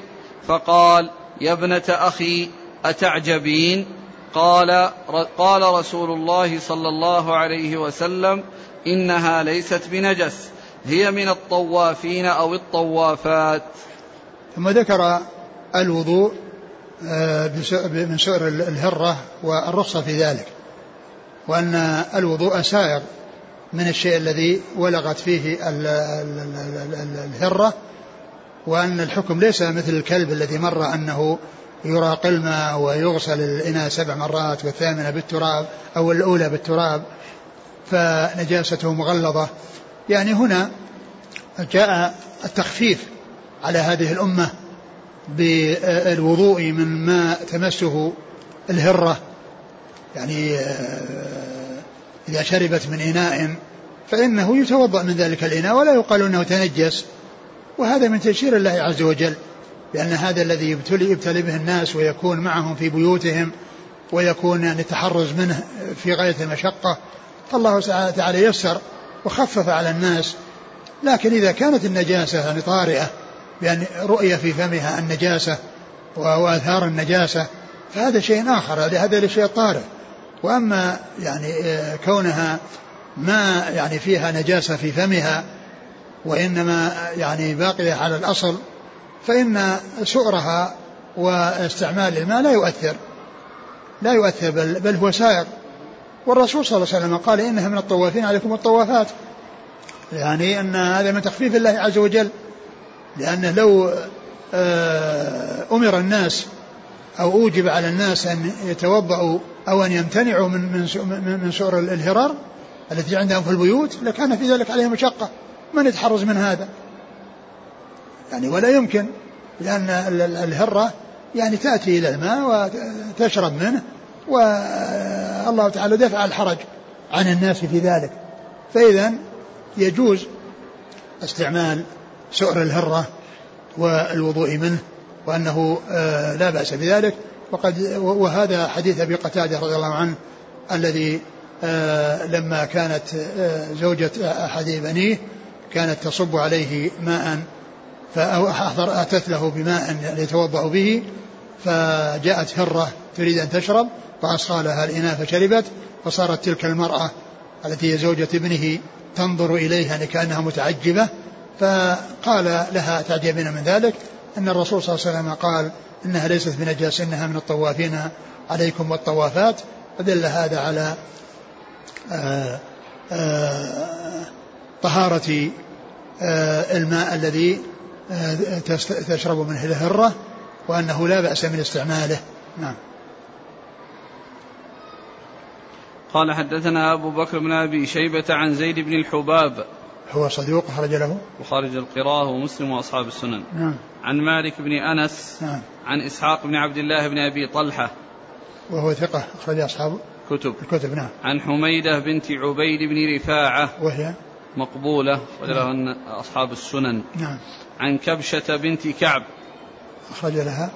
فقال يا ابنة أخي أتعجبين؟ قال قال رسول الله صلى الله عليه وسلم إنها ليست بنجس هي من الطوافين أو الطوافات. ثم ذكر الوضوء آه، من سؤر الهرة والرخصة في ذلك وأن الوضوء سائغ من الشيء الذي ولغت فيه الهرة وأن الحكم ليس مثل الكلب الذي مر أنه يراق الماء ويغسل الإناء سبع مرات والثامنة بالتراب أو الأولى بالتراب. فنجاسته مغلظة. يعني هنا جاء التخفيف على هذه الأمة بالوضوء من ما تمسه الهرة. يعني آه، إذا شربت من إناء فإنه يتوضأ من ذلك الإناء ولا يقال أنه تنجس. وهذا من تيسير الله عز وجل لأن هذا الذي يبتلي, يبتلي به الناس ويكون معهم في بيوتهم ويكون يعني التحرز منه في غاية المشقة. فالله تعالى يسر وخفف على الناس. لكن إذا كانت النجاسة يعني طارئة بأن رؤية في فمها النجاسة وآثار النجاسة فهذا شيء آخر هذا شيء طارئ. وأما يعني آه، كونها ما يعني فيها نجاسة في فمها وإنما يعني باقية على الأصل فإن سؤرها واستعمال الماء لا يؤثر. لا يؤثر بل, بل هو سائر. والرسول صلى الله عليه وسلم قال إنها من الطوافين عليكم الطوافات. يعني أن هذا من تخفيف الله عز وجل. لأنه لو آه، أمر الناس أو أوجب على الناس أن يتوضأوا أو أن يمتنعوا من من من سؤر الهرار التي عندهم في البيوت لكان في ذلك عليهم مشقة. من يتحرز من هذا؟ يعني ولا يمكن لأن الهرة يعني تأتي إلى الماء وتشرب منه والله تعالى دفع الحرج عن الناس في ذلك. فإذا يجوز استعمال سؤر الهرة والوضوء منه وأنه آه، لا بأس بذلك. وقد وهذا حديث أبي قتادة رضي الله عنه الذي آه، لما كانت آه، زوجة أحد بنيه كانت تصب عليه ماء فأحضر أتت له بماء يتوضأ به فجاءت هرة تريد أن تشرب فأصغى لها الإناء فشربت فصارت تلك المرأة التي هي زوجة ابنه تنظر إليها كأنها متعجبة. فقال لها تعجبين من ذلك أن الرسول صلى الله عليه وسلم قال إنها ليست بنجاس إنها من الطوافين عليكم والطوافات. فدل هذا على آه، آه، طهارة آه، الماء الذي تشرب منه الهرة وأنه لا بأس من استعماله. نعم. قال حدثنا أبو بكر بن أبي شيبة عن زيد بن الحباب. هو صدوق خرج له وخارج القراءة ومسلم وأصحاب السنن. نعم. عن مالك بن أنس. نعم. عن إسحاق بن عبد الله بن أبي طلحة. وهو ثقة أخرج أصحاب كتب. الكتب نعم. عن حميدة بنت عبيد بن رفاعة. وهي؟ مقبولة وله نعم. أصحاب السنن. نعم. عن كبشة بنت كعب. أخرج لها؟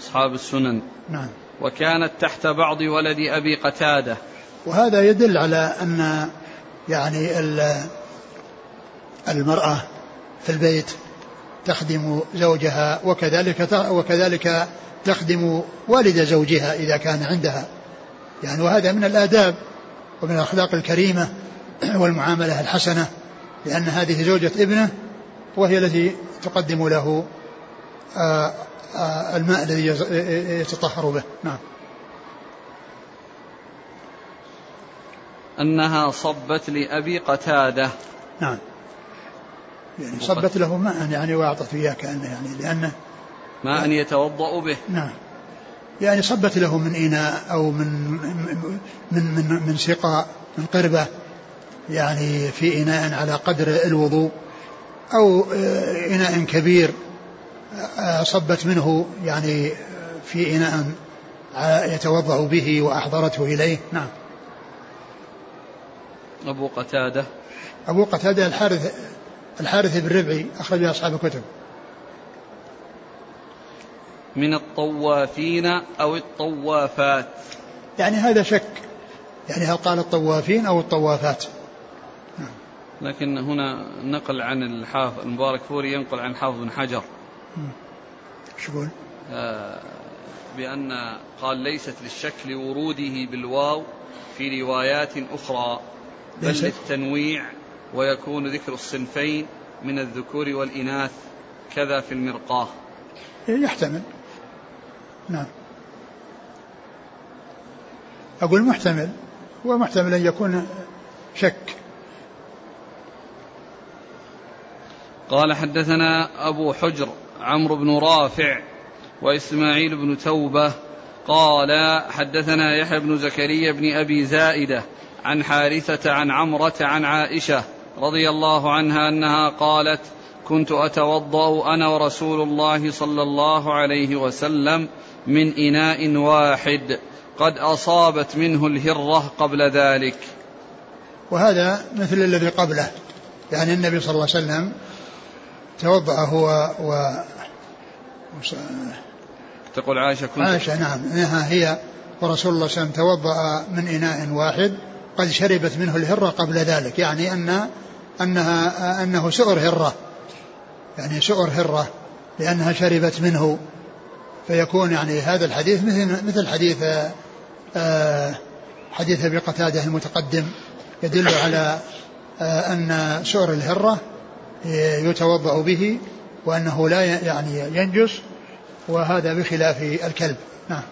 أصحاب السنن. نعم. وكانت تحت بعض ولد أبي قتادة. وهذا يدل على أن يعني المرأة في البيت تخدم زوجها وكذلك وكذلك تخدم والد زوجها إذا كان عندها. يعني وهذا من الآداب ومن الأخلاق الكريمة والمعاملة الحسنة لأن هذه زوجة ابنه وهي التي تقدم له آه، آه، الماء الذي يتطهر به. نعم. أنها صبت لأبي قتادة. نعم. يعني صبت له ماء يعني وأعطته إياه كأنه يعني لأنه ماء يتوضأ به. نعم. يعني صبت له من إناء أو من من من من سقاء من قربة يعني في إناء على قدر الوضوء أو آه، إناء كبير آه، صبت منه يعني في إناء يتوضأ به وأحضرته إليه. نعم. أبو قتادة. أبو قتادة الحارث الحارث بن ربعي أخرج أصحاب الكتب. من الطوافين أو الطوافات. يعني هذا شك. يعني هل قال الطوافين أو الطوافات؟ نعم. لكن هنا نقل عن الحافظ المبارك فوري ينقل عن حافظ بن حجر. شو يقول؟ آه بأن قال ليست للشك لوروده بالواو في روايات أخرى. بل للتنويع ويكون ذكر الصنفين من الذكور والإناث كذا في المرقاة. يحتمل. نعم. أقول محتمل. ومحتمل أن يكون شك. قال حدثنا أبو حجر عمرو بن رافع وإسماعيل بن توبة. قال حدثنا يحيى بن زكريا بن أبي زائدة عن حارثة عن عمرة عن عائشة رضي الله عنها أنها قالت كنت أتوضأ أنا ورسول الله صلى الله عليه وسلم من إناء واحد قد أصابت منه الهرة قبل ذلك. وهذا مثل الذي قبله يعني النبي صلى الله عليه وسلم توضأ هو و تقول عائشة كنت عائشة نعم إنها هي ورسول الله صلى الله عليه وسلم توضأ من إناء واحد قد شربت منه الهرة قبل ذلك يعني أن أنها أنه سؤر هرة يعني سؤر هرة لأنها شربت منه. فيكون يعني هذا الحديث مثل مثل حديث آه، حديث أبي قتادة المتقدم يدل على آه، أن سؤر الهرة يتوضأ به وأنه لا يعني ينجس وهذا بخلاف الكلب. نعم.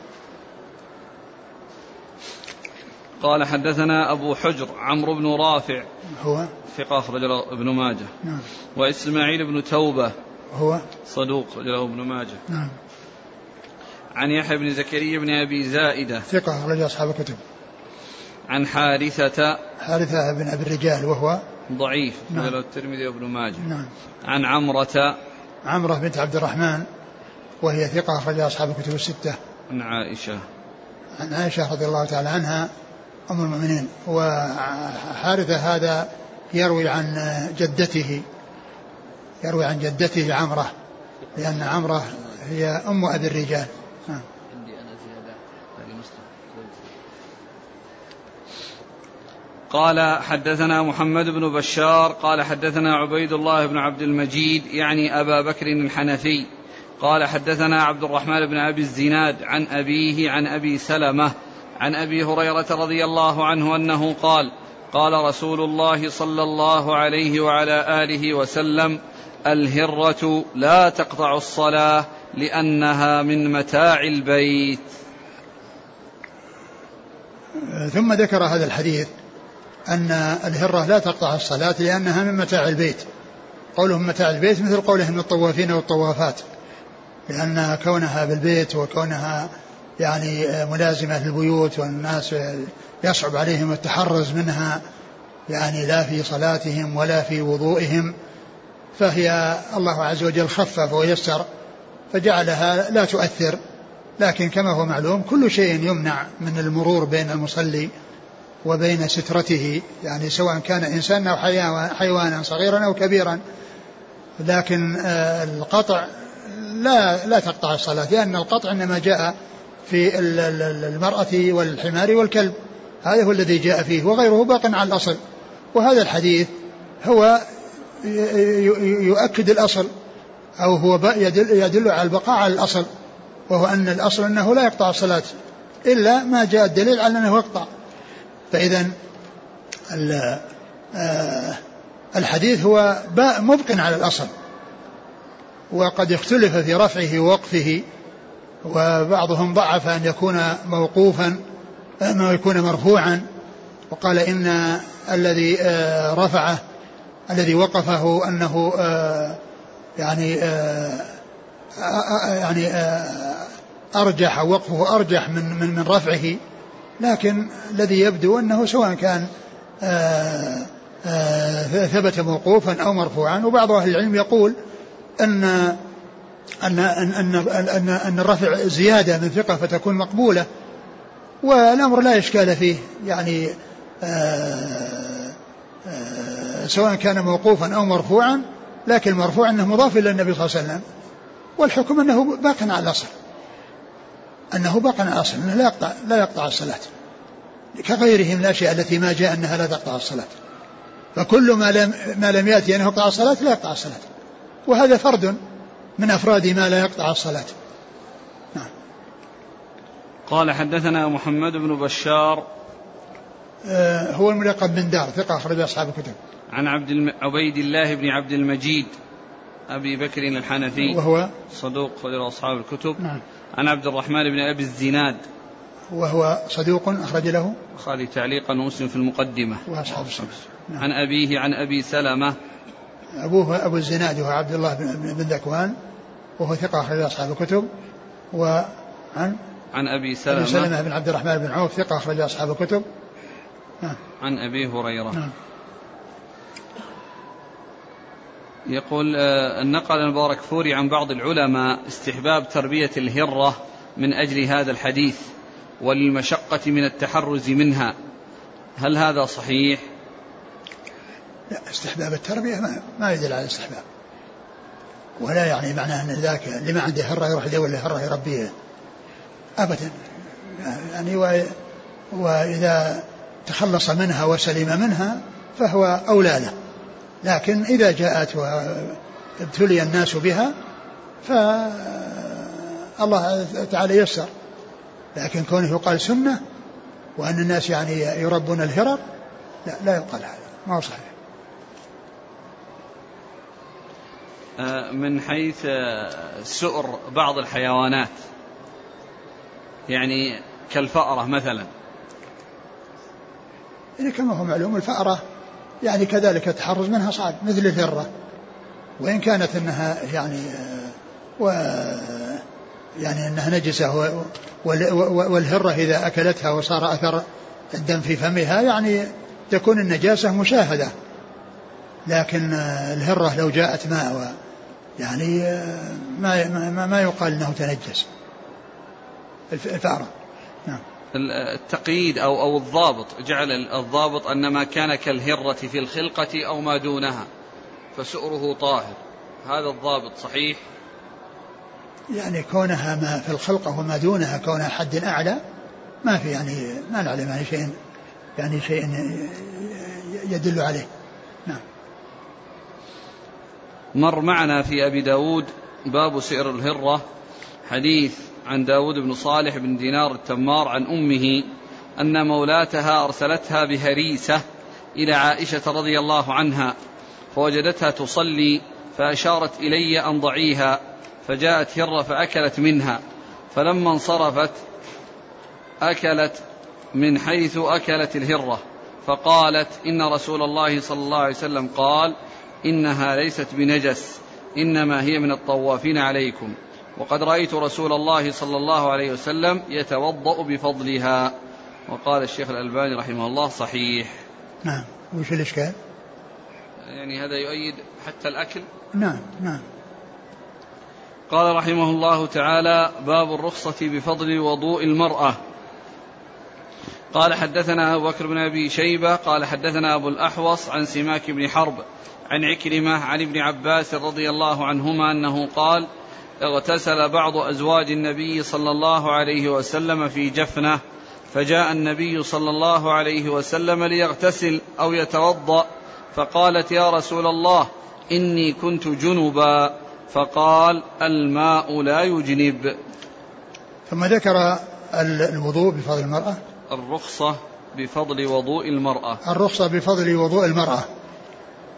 قال حدثنا أبو حجر عمرو بن رافع هو؟ ثقة أخرج له ابن ماجه. نعم. وإسماعيل بن توبة هو؟ صدوق أخرج له ابن ماجه. نعم. عن يحيى بن زكريا بن أبي زائدة ثقة أخرج أصحاب الكتب. عن حارثة حارثة بن أبي الرجال وهو؟ ضعيف نعم. الترمذي وابن ماجه. نعم. عن عمرة عمرة بنت عبد الرحمن وهي ثقة أخرج أصحاب الكتب الستة. عن عائشة. عن عائشة رضي الله تعالى عنها أم المؤمنين. وحارثة هذا يروي عن جدته يروي عن جدته عمرة لأن عمرة هي أم أبي الرجال. نعم. عندي أنا زيادة قال حدثنا محمد بن بشار قال حدثنا عبيد الله بن عبد المجيد يعني أبا بكر الحنفي. قال حدثنا عبد الرحمن بن أبي الزناد عن أبيه عن أبي سلمة عن أبي هريرة رضي الله عنه أنه قال قال رسول الله صلى الله عليه وعلى آله وسلم الهرة لا تقطع الصلاة لأنها من متاع البيت. ثم ذكر هذا الحديث أن الهرة لا تقطع الصلاة لأنها من متاع البيت. قولهم متاع البيت مثل قولهم الطوافين والطوافات لأن كونها بالبيت وكونها يعني ملازمة للبيوت والناس يصعب عليهم التحرز منها يعني لا في صلاتهم ولا في وضوئهم. فهي الله عز وجل خفف ويسر فجعلها لا تؤثر. لكن كما هو معلوم كل شيء يمنع من المرور بين المصلي وبين سترته يعني سواء كان إنسان أو حيوانا صغيرا أو كبيرا. لكن آه، القطع لا لا تقطع الصلاة لأن القطع إنما جاء في المرأة والحمار والكلب. هذا هو الذي جاء فيه وغيره باق على الأصل. وهذا الحديث هو يؤكد الأصل أو هو يدل, يدل على البقاء على الأصل وهو أن الأصل أنه لا يقطع الصلاة إلا ما جاء الدليل على أنه يقطع. فإذا آه، الحديث هو مبق على الأصل وقد اختلف في رفعه ووقفه. وبعضهم ضعف أن يكون موقوفا أنه يكون مرفوعا. وقال إن الذي آه، رفعه الذي وقفه أنه آه، يعني آه، يعني أرجح وقفه أرجح من من من رفعه. لكن الذي يبدو أنه سواء كان ثبت موقوفا أو مرفوعا. وبعض أهل العلم يقول أن أن أن أن أن, أن الرفع زيادة من ثقة فتكون مقبولة والأمر لا إشكال فيه. يعني آآ آآ سواء كان موقوفا أو مرفوعا لكن المرفوع أنه مضاف إلى النبي صلى الله عليه وسلم. والحكم أنه باق على الأصل. أنه باق على الأصل أنه لا يقطع لا يقطع الصلاة. كغيره من الأشياء التي ما جاء أنها لا تقطع الصلاة. فكل ما لم ما لم يأتي أنه يقطع الصلاة لا يقطع الصلاة. وهذا فرد من أفراد ما لا يقطع الصلاة. نعم. قال حدثنا محمد بن بشار. آه هو الملقب بن دار ثقة أخرج أصحاب الكتب. عن عبد الم... عبيد الله بن عبد المجيد أبي بكر الحنفي. وهو؟ صدوق خرج أصحاب الكتب. نعم. عن عبد الرحمن بن أبي الزناد. وهو صدوق أخرج له؟ البخاري تعليقا ومسلم في المقدمة. وأصحاب نعم. عن أبيه عن أبي سلمة. أبوه أبو الزناد وهو عبد الله بن ذكوان وهو ثقة أخرج أصحاب الكتب وعن عن أبي سلمة أبي سلمة. بن عبد الرحمن بن عوف ثقة أخرج أصحاب الكتب. نعم. عن أبي هريرة. نعم. يقول آه، نقل المبارك فوري عن بعض العلماء استحباب تربية الهرة من أجل هذا الحديث وللمشقة من التحرز منها. هل هذا صحيح؟ لا استحباب التربية ما, ما يدل على الاستحباب. ولا يعني معناه أن ذاك اللي ما عنده هرة يروح يدور له هرة يربيه. ابدا. يعني وإذا تخلص منها وسلم منها فهو أولى له. لكن إذا جاءت وابتلي الناس بها فالله تعالى يسر. لكن كونه يقال سنة وأن الناس يعني يربون الهرر لا لا يقال هذا ما هو صحيح. من حيث آه، سؤر بعض الحيوانات. يعني كالفأرة مثلا. يعني كما هو معلوم الفأرة يعني كذلك التحرز منها صعب مثل الهرة وإن كانت أنها يعني آه، و يعني أنها نجسة والهرة إذا أكلتها وصار أثر الدم في فمها يعني تكون النجاسة مشاهدة. لكن الهرة لو جاءت ماء يعني ما ما, ما يقال إنه تنجس. الفأرة. نعم. التقييد أو أو الضابط. جعل الضابط أن ما كان كالهرة في الخلقة أو ما دونها. فسؤره طاهر. هذا الضابط صحيح؟ يعني كونها ما في الخلقة وما دونها كونها حد أعلى ما في يعني ما نعلم يعني شيء يعني شيء يدل عليه. نعم. مر معنا في أبي داود باب سئر الهرة حديث عن داود بن صالح بن دينار التمار عن أمه أن مولاتها أرسلتها بهريسة إلى عائشة رضي الله عنها فوجدتها تصلي فأشارت إلي أن ضعيها فجاءت هرة فأكلت منها فلما انصرفت أكلت من حيث أكلت الهرة فقالت إن رسول الله صلى الله عليه وسلم قال إنها ليست بنجس إنما هي من الطوافين عليكم. وقد رأيت رسول الله صلى الله عليه وسلم يتوضأ بفضلها. وقال الشيخ الألباني رحمه الله صحيح. نعم. وش الإشكال؟ يعني هذا يؤيد حتى الأكل؟ نعم نعم. قال رحمه الله تعالى باب الرخصة بفضل وضوء المرأة. قال حدثنا أبو بكر بن أبي شيبة قال حدثنا أبو الأحوص عن سماك بن حرب عن عكرمة عن ابن عباس رضي الله عنهما أنه قال اغتسل بعض أزواج النبي صلى الله عليه وسلم في جفنة فجاء النبي صلى الله عليه وسلم ليغتسل أو يتوضأ فقالت يا رسول الله إني كنت جنبا. فقال الماء لا يجنب. ثم ذكر الوضوء بفضل المرأة. الرخصة بفضل وضوء المرأة. الرخصة بفضل وضوء المرأة.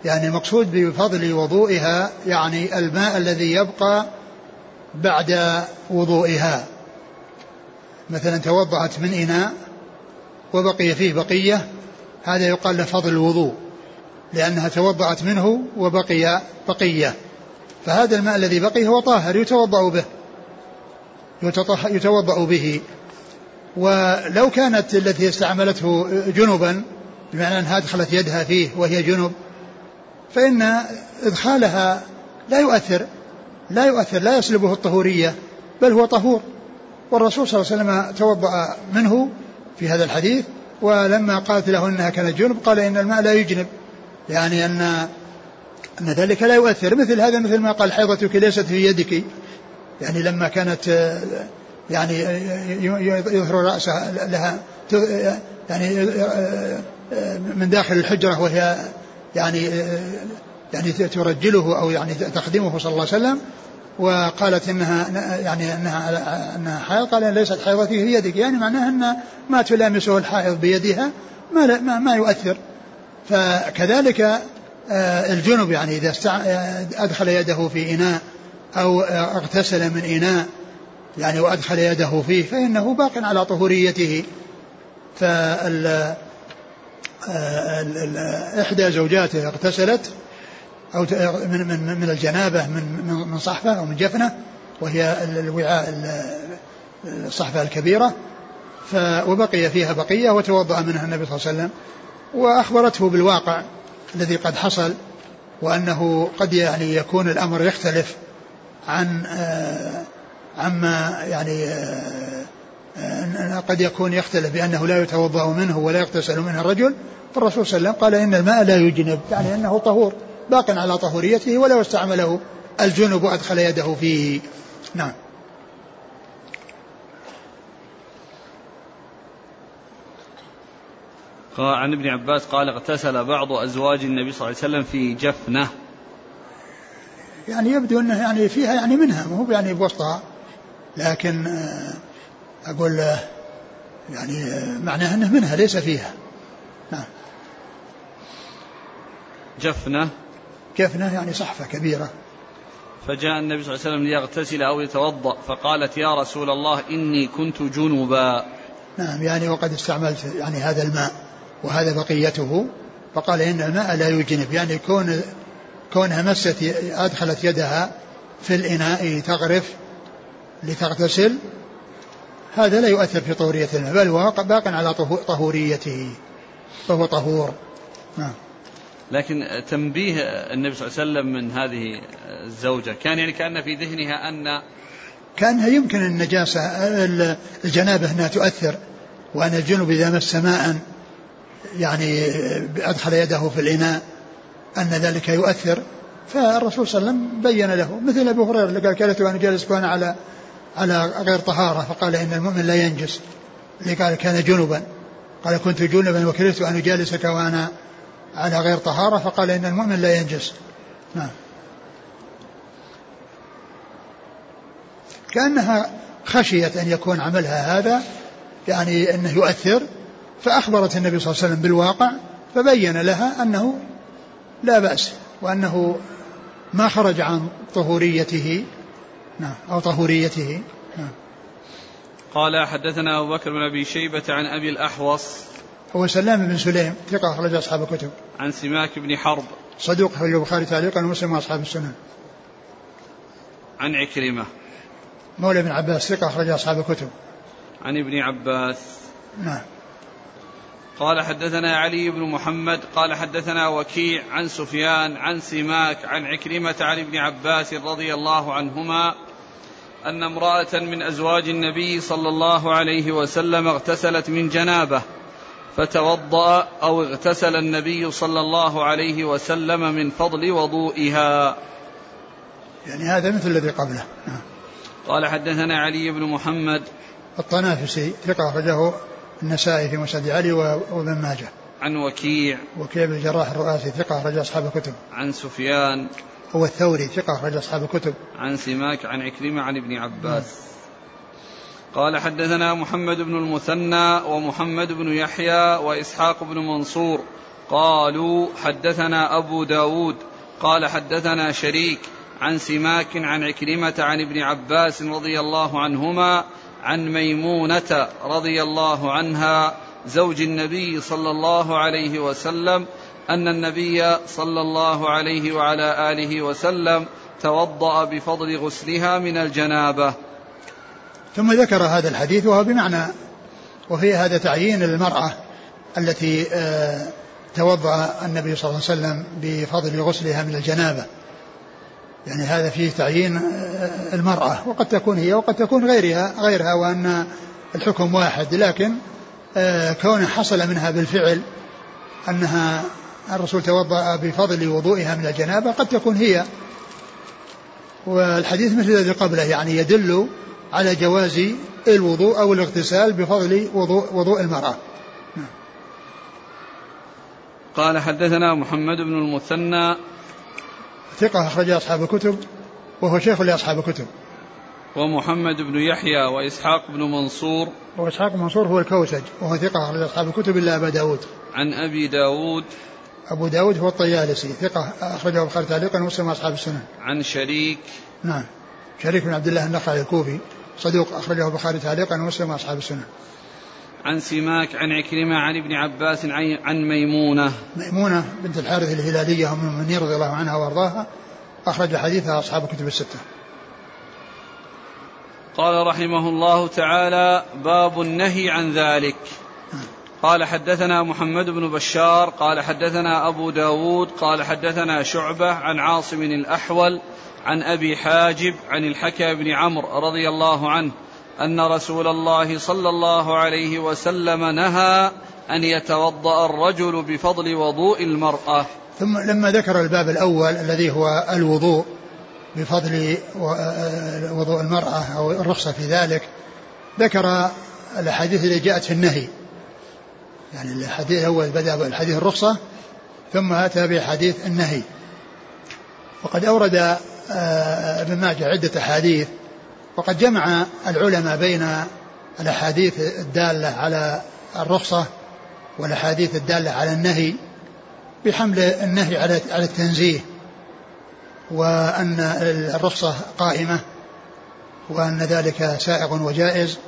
يعني المقصود بفضل وضوئها يعني الماء الذي يبقى بعد وضوئها. مثلا توضأت من إناء وبقي فيه بقية هذا يقال له فضل الوضوء لأنها توضأت منه وبقي بقية. فهذا الماء الذي بقي هو طاهر يتوضأ به يتوضأ به. ولو كانت التي استعملته جنبا بمعنى أنها أدخلت يدها فيه وهي جنب فإن إدخالها لا يؤثر لا يؤثر لا يسلبه الطهورية بل هو طهور. والرسول صلى الله عليه وسلم توضأ منه في هذا الحديث ولما قالت له إنها كانت جنب قال إن الماء لا يجنب. يعني أن أن ذلك لا يؤثر. مثل هذا مثل ما قال حيضتك ليست في يدك. يعني لما كانت يعني يظهر رأسها لها يعني من داخل الحجرة وهي يعني يعني ترجله أو يعني تخدمه صلى الله عليه وسلم وقالت إنها يعني إنها إنها حائض قال ليست حائضتي في يدك. يعني معناها أن ما تلامسه الحائض بيدها ما ما, ما يؤثر. فكذلك الجنب يعني إذا أدخل يده في إناء أو اغتسل من إناء يعني وأدخل يده فيه فإنه باق على طهوريته. فال إحدى زوجاته اغتسلت أو من من من الجنابة من من صحفة أو من جفنة وهي الوعاء الصحفة الكبيرة وبقي فيها بقية وتوضأ منها النبي صلى الله عليه وسلم. وأخبرته بالواقع الذي قد حصل وأنه قد يعني يكون الأمر يختلف عن عما يعني آه، آه، قد يكون يختلف بأنه لا يتوضأ منه ولا يغتسل منه الرجل فالرسول صلى الله عليه وسلم قال إن الماء لا يجنب يعني أنه طهور باق على طهوريته ولو استعمله الجنب وأدخل يده فيه. نعم. عن ابن عباس قال اغتسل بعض أزواج النبي صلى الله عليه وسلم في جفنة. يعني يبدو أنه يعني فيها يعني منها مو يعني بوسطها لكن آه، أقول آه، يعني آه، معناه أنه منها ليس فيها. نعم. جفنة. جفنة يعني صحفة كبيرة. فجاء النبي صلى الله عليه وسلم ليغتسل أو يتوضأ فقالت يا رسول الله إني كنت جنبا. نعم يعني وقد استعملت يعني هذا الماء وهذا بقيته فقال إن الماء لا يجنب. يعني كون كونها مست أدخلت يدها في الإناء تغرف لتغتسل هذا لا يؤثر في طهورية الماء بل هو باق على طهوريته فهو طهور. نعم لكن تنبيه النبي صلى الله عليه وسلم من هذه الزوجة كان يعني كأن في ذهنها أن كأنها يمكن النجاسة الجنابة أنها تؤثر وأن الجنوب إذا مس ماء يعني أدخل يده في الإناء أن ذلك يؤثر. فالرسول صلى الله عليه وسلم بين له مثل أبو هريرة اللي قال كانت وأنا جالس وأنا على على غير طهارة فقال إن المؤمن لا ينجس. قال كان جنبا. قال كنت جنبا وكرهت أن أجالسك وأنا على غير طهارة فقال إن المؤمن لا ينجس. نعم. كأنها خشيت أن يكون عملها هذا يعني أنه يؤثر فأخبرت النبي صلى الله عليه وسلم بالواقع فبين لها أنه لا بأس وأنه ما خرج عن طهوريته. نعم أو طهوريته. نعم. قال حدثنا أبو بكر بن أبي شيبة عن أبي الأحوص. هو سلام بن سليم ثقة أخرج أصحاب الكتب. عن سماك بن حرب. صدوق أخرج البخاري تعليقا ومسلم وأصحاب السنن. عن عكرمة. مولى بن عباس ثقة أخرج أصحاب الكتب. عن ابن عباس. نعم. قال حدثنا علي بن محمد قال حدثنا وكيع عن سفيان عن سماك عن عكرمة عن ابن عباس رضي الله عنهما. أن امرأة من أزواج النبي صلى الله عليه وسلم اغتسلت من جنابه فتوضأ أو اغتسل النبي صلى الله عليه وسلم من فضل وضوئها. يعني هذا مثل الذي قبله. نعم. قال حدثنا علي بن محمد. الطنافسي ثقة أخرجه النسائي في مسند علي وابن ماجه. عن وكيع. وكيع بن الجراح الرؤاسي ثقة أخرج أصحاب الكتب. عن سفيان. هو الثوري ثقة أخرج أصحاب الكتب. عن سماك عن عكرمة عن ابن عباس. قال حدثنا محمد بن المثنى ومحمد بن يحيى وإسحاق بن منصور. قالوا حدثنا أبو داود. قال حدثنا شريك عن سماك عن عكرمة عن ابن عباس رضي الله عنهما عن ميمونة رضي الله عنها زوج النبي صلى الله عليه وسلم أن النبي صلى الله عليه وعلى آله وسلم توضأ بفضل غسلها من الجنابة. ثم ذكر هذا الحديث وهو بمعنى وفي هذا تعيين المرأة التي آه، توضأ النبي صلى الله عليه وسلم بفضل غسلها من الجنابة. يعني هذا فيه تعيين آه، المرأة وقد تكون هي وقد تكون غيرها غيرها وأن الحكم واحد. لكن آه، كونه حصل منها بالفعل أنها الرسول توضأ بفضل وضوئها من الجنابة قد تكون هي. والحديث مثل الذي قبله يعني يدل على جواز الوضوء أو الاغتسال بفضل وضوء, وضوء المرأة. قال حدثنا محمد بن المثنى. ثقة أخرج أصحاب الكتب وهو شيخ لأصحاب الكتب. ومحمد بن يحيى وإسحاق بن منصور. وإسحاق بن منصور هو الكوسج وهو ثقة أخرج أصحاب الكتب إلا أبا داود. عن أبي داود. أبو داود هو الطيالسي ثقة أخرجه البخاري تعليقا ومسلم أصحاب السنن عن شريك. نعم. شريك بن عبد الله النخعي الكوفي صدوق أخرجه البخاري تعليقا ومسلم وأصحاب السنة. عن سماك عن عكرمة عن ابن عباس عن ميمونة. ميمونة بنت الحارث الهلالية أم المؤمنين رضي الله عنها وأرضاها أخرج حديثها أصحاب الكتب الستة. قال رحمه الله تعالى باب النهي عن ذلك. قال حدثنا محمد بن بشار قال حدثنا أبو داود قال حدثنا شعبة عن عاصم الأحول عن أبي حاجب عن الحكى بن عمرو رضي الله عنه أن رسول الله صلى الله عليه وسلم نهى أن يتوضأ الرجل بفضل وضوء المرأة. ثم لما ذكر الباب الأول الذي هو الوضوء بفضل وضوء المرأة أو الرخصة في ذلك ذكر الأحاديث التي جاءت في النهي. يعني الحديث الأول بدأ بالحديث الرخصة ثم أتى بحديث النهي. وقد أورد آه، ابن ماجه عدة أحاديث وقد جمع العلماء بين الأحاديث الدالة على الرخصة والأحاديث الدالة على النهي بحمل النهي على على التنزيه وأن الرخصة قائمة وأن ذلك سائغ وجائز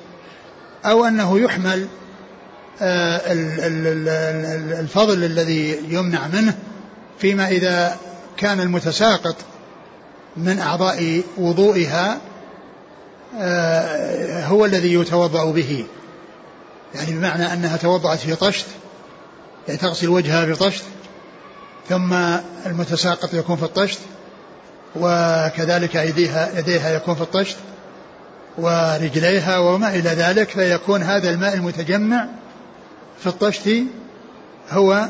أو أنه يحمل الفضل الذي يمنع منه فيما إذا كان المتساقط من أعضاء وضوئها آه، هو الذي يتوضأ به. يعني بمعنى أنها توضأت في طشت يعني تغسل وجهها بطشت ثم المتساقط يكون في الطشت وكذلك أيديها يديها يكون في الطشت ورجليها وما إلى ذلك فيكون هذا الماء المتجمع في الطشت هو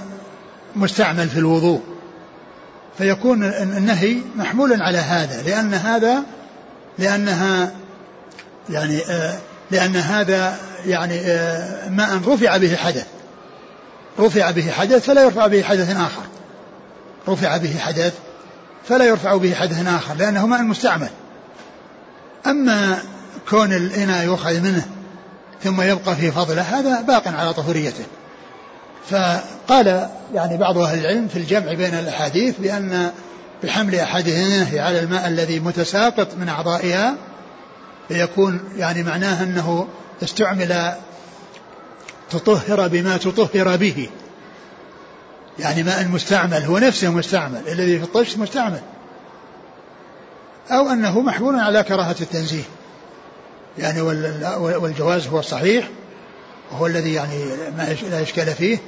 مستعمل في الوضوء فيكون النهي محمولا على هذا لأن هذا لأنها يعني آه لأن هذا يعني آه ماء رفع به حدث رفع به حدث فلا يرفع به حدث آخر رفع به حدث فلا يرفع به حدث آخر لأنه ماء مستعمل. أما كون الإناء يؤخذ منه ثم يبقى في فضله هذا باق على طهوريته. فقال يعني بعض أهل العلم في الجمع بين الأحاديث بأن بحمل أحدهما على الماء الذي متساقط من أعضائها فيكون يعني معناه أنه استعمل تطهر بما تطهر به. يعني ماء مستعمل هو نفسه مستعمل الذي في الطشت مستعمل. أو أنه محمول على كراهة التنزيه. يعني والجواز هو الصحيح وهو الذي يعني ما لا إشكال فيه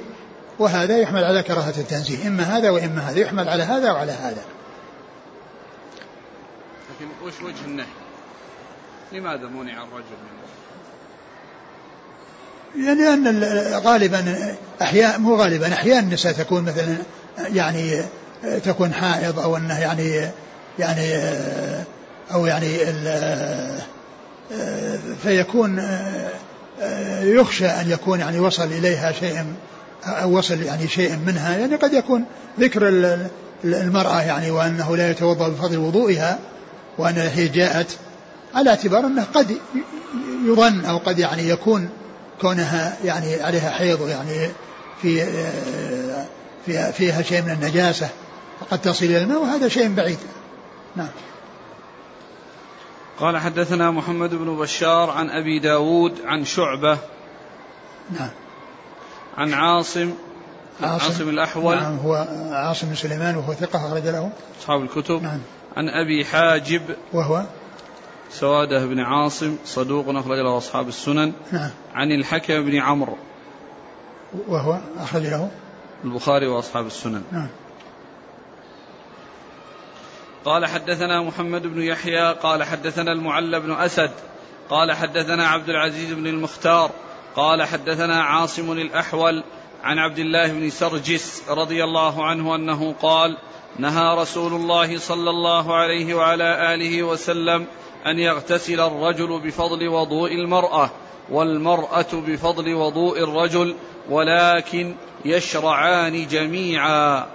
وهذا يحمل على كراهة التنزيه إما هذا وإما هذا يحمل على هذا وعلى هذا. لكن وش وجه النهي؟ لماذا منع الرجل منه يعني أن غالبا أحياء مو غالبا أحيانا النساء تكون مثلا يعني تكون حائض أو أنه يعني يعني أو يعني فيكون يخشى أن يكون يعني وصل إليها شيء أو وصل يعني شيء منها يعني قد يكون ذكر المرأة يعني وأنه لا يتوضأ بفضل وضوئها وأن هي جاءت على اعتبار أنه قد يظن أو قد يعني يكون كونها يعني عليها حيض يعني في فيها, فيها شيء من النجاسة وقد تصل إلى الماء وهذا شيء بعيد. نعم. قال حدثنا محمد بن بشار عن أبي داود عن شعبة نعم. عن عاصم عاصم, عاصم الأحول. نعم هو عاصم بن سليمان وهو ثقة أخرج له. أصحاب الكتب. نعم. عن أبي حاجب. وهو؟ سوادة بن عاصم صدوق أخرج له أصحاب السنن. نعم. عن الحكم بن عمرو. وهو أخرج له. البخاري وأصحاب السنن. نعم. قال حدثنا محمد بن يحيى قال حدثنا المعلى بن أسد قال حدثنا عبد العزيز بن المختار قال حدثنا عاصم الأحول عن عبد الله بن سرجس رضي الله عنه أنه قال نهى رسول الله صلى الله عليه وعلى آله وسلم أن يغتسل الرجل بفضل وضوء المرأة والمرأة بفضل وضوء الرجل ولكن يشرعان جميعا.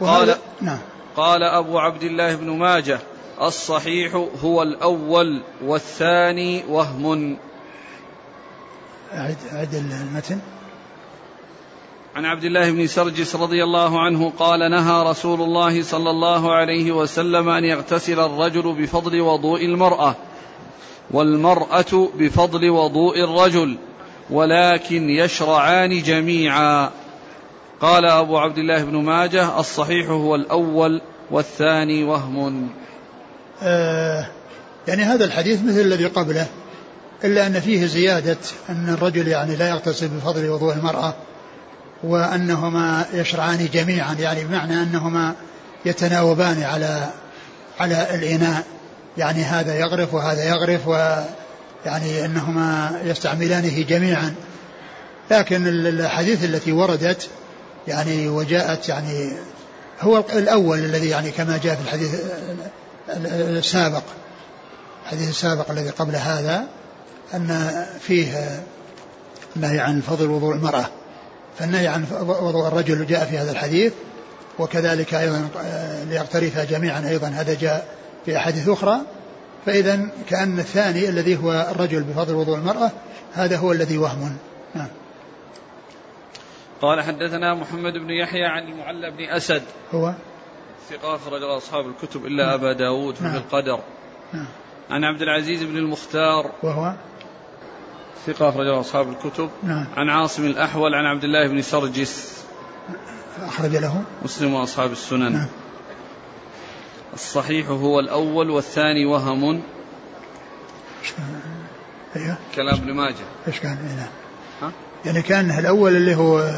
قال نعم. قال أبو عبد الله بن ماجه الصحيح هو الأول والثاني وهم. أعد أعد المتن. عن عبد الله بن سرجس رضي الله عنه قال نهى رسول الله صلى الله عليه وسلم أن يغتسل الرجل بفضل وضوء المرأة والمرأة بفضل وضوء الرجل ولكن يشرعان جميعا. قال أبو عبد الله بن ماجه الصحيح هو الأول والثاني وهم. آه يعني هذا الحديث مثل الذي قبله إلا أن فيه زيادة أن الرجل يعني لا يغتسل بفضل وضوء المرأة وأنهما يشرعان جميعا يعني بمعنى أنهما يتناوبان على على الإناء. يعني هذا يغرف وهذا يغرف ويعني أنهما يستعملانه جميعا. لكن الحديث التي وردت يعني وجاءت يعني هو الأول الذي يعني كما جاء في الحديث السابق الحديث السابق الذي قبل هذا أن فيه نهي عن فضل وضوء المرأة فالنهي عن وضوء الرجل جاء في هذا الحديث وكذلك أيضا ليقترفها جميعا أيضا هذا جاء في أحاديث أخرى فإذا كأن الثاني الذي هو الرجل بفضل وضوء المرأة هذا هو الذي وهم. نعم. قال حدثنا محمد بن يحيى عن المعلى بن أسد. هو؟ ثقة أخرج أصحاب الكتب إلا. أبا داود في نعم. القدر. نعم. عن عبد العزيز بن المختار. وهو؟ ثقة أخرجه أصحاب الكتب. نعم. عن عاصم الأحول عن عبد الله بن سرجس. أخرج له؟ مسلم وأصحاب السنن. نعم. الصحيح هو الأول والثاني وهم. أيوه. كلام ابن ماجه. إيش كان؟ إيه، نعم. ها؟ يعني كان الأول اللي هو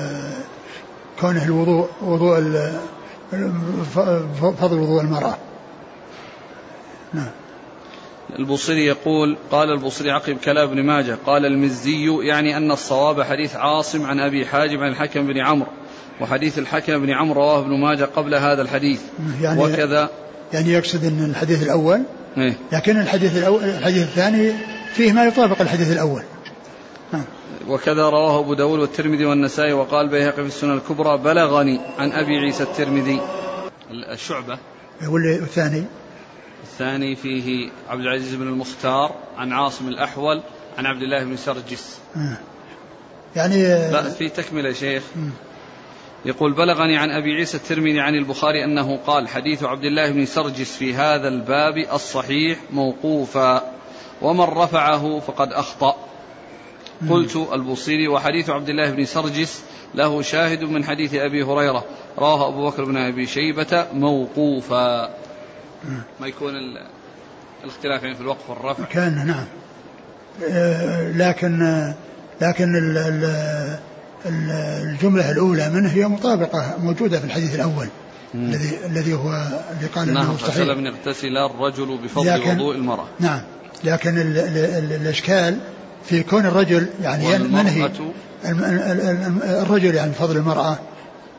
كونه الوضوء وضوء فضل وضوء المرأة. نعم. البوصيري يقول قال البوصيري عقب كلام ابن ماجه قال المزي يعني أن الصواب حديث عاصم عن أبي حاجب عن الحكم بن عمرو وحديث الحكم بن عمرو رواه ابن ماجه قبل هذا الحديث. يعني وكذا. يعني يقصد أن الحديث الأول إيه؟ لكن الحديث الأول الحديث الثاني فيه ما يطابق الحديث الأول. نعم. وكذا رواه أبو داود والترمذي والنسائي وقال بيهقي في السنة الكبرى بلغني عن أبي عيسى الترمذي. الشعبة. والثاني الثاني؟ فيه عبد العزيز بن المختار عن عاصم الأحول عن عبد الله بن سرجس. آه. يعني لا في تكملة شيخ. يقول بلغني عن أبي عيسى الترمذي عن البخاري أنه قال حديث عبد الله بن سرجس في هذا الباب الصحيح موقوفا ومن رفعه فقد أخطأ. قلت البوصيري وحديث عبد الله بن سرجس له شاهد من حديث أبي هريرة. رواه أبو بكر بن أبي شيبة موقوفا. ما يكون الاختلاف يعني في الوقف والرفع. كان نعم. آه، لكن لكن الجملة الأولى منه هي مطابقة موجودة في الحديث الأول. الذي الذي هو اللي قال إنه مستحيل نعم يغتسل الرجل بفضل وضوء المرأة. نعم. لكن ال ال ال الإشكال في كون الرجل يعني منهي. الرجل يعني بفضل المرأة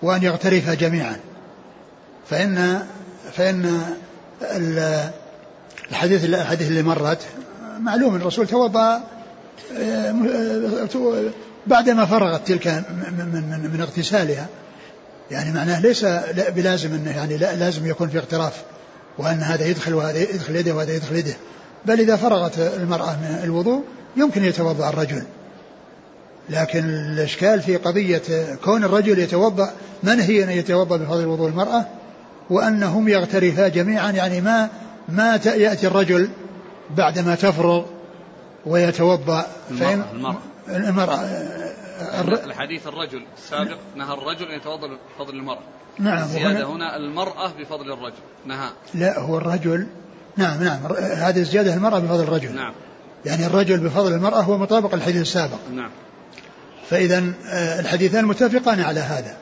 وأن يغترفا جميعا. فإن فإن الحديث الحديث اللي مرت معلوم الرسول توضأ آه، بعدما فرغت تلك من, من, من اغتسالها. يعني معناه ليس بلازم أنه يعني لازم يكون في اغتراف وأن هذا يدخل وهذا يدخل يده وهذا يدخل يده. بل إذا فرغت المرأة من الوضوء يمكن يتوضأ الرجل. لكن الإشكال في قضية كون الرجل يتوضأ منهي أن يتوضأ بفضل وضوء المرأة؟ وأنهم يغترفا جميعا يعني ما ما يأتي الرجل بعدما تفرغ ويتوضأ. فإن المرأة. المرأة الحديث الرجل السابق نهى الرجل أن يتوضأ بفضل المرأة. نعم الزيادة هنا المرأة بفضل الرجل. نهى. لا هو الرجل نعم نعم. هذه الزيادة المرأة بفضل الرجل. نعم. يعني الرجل بفضل المرأة هو مطابق الحديث السابق. نعم. فإذا آه، الحديثان متفقان على هذا.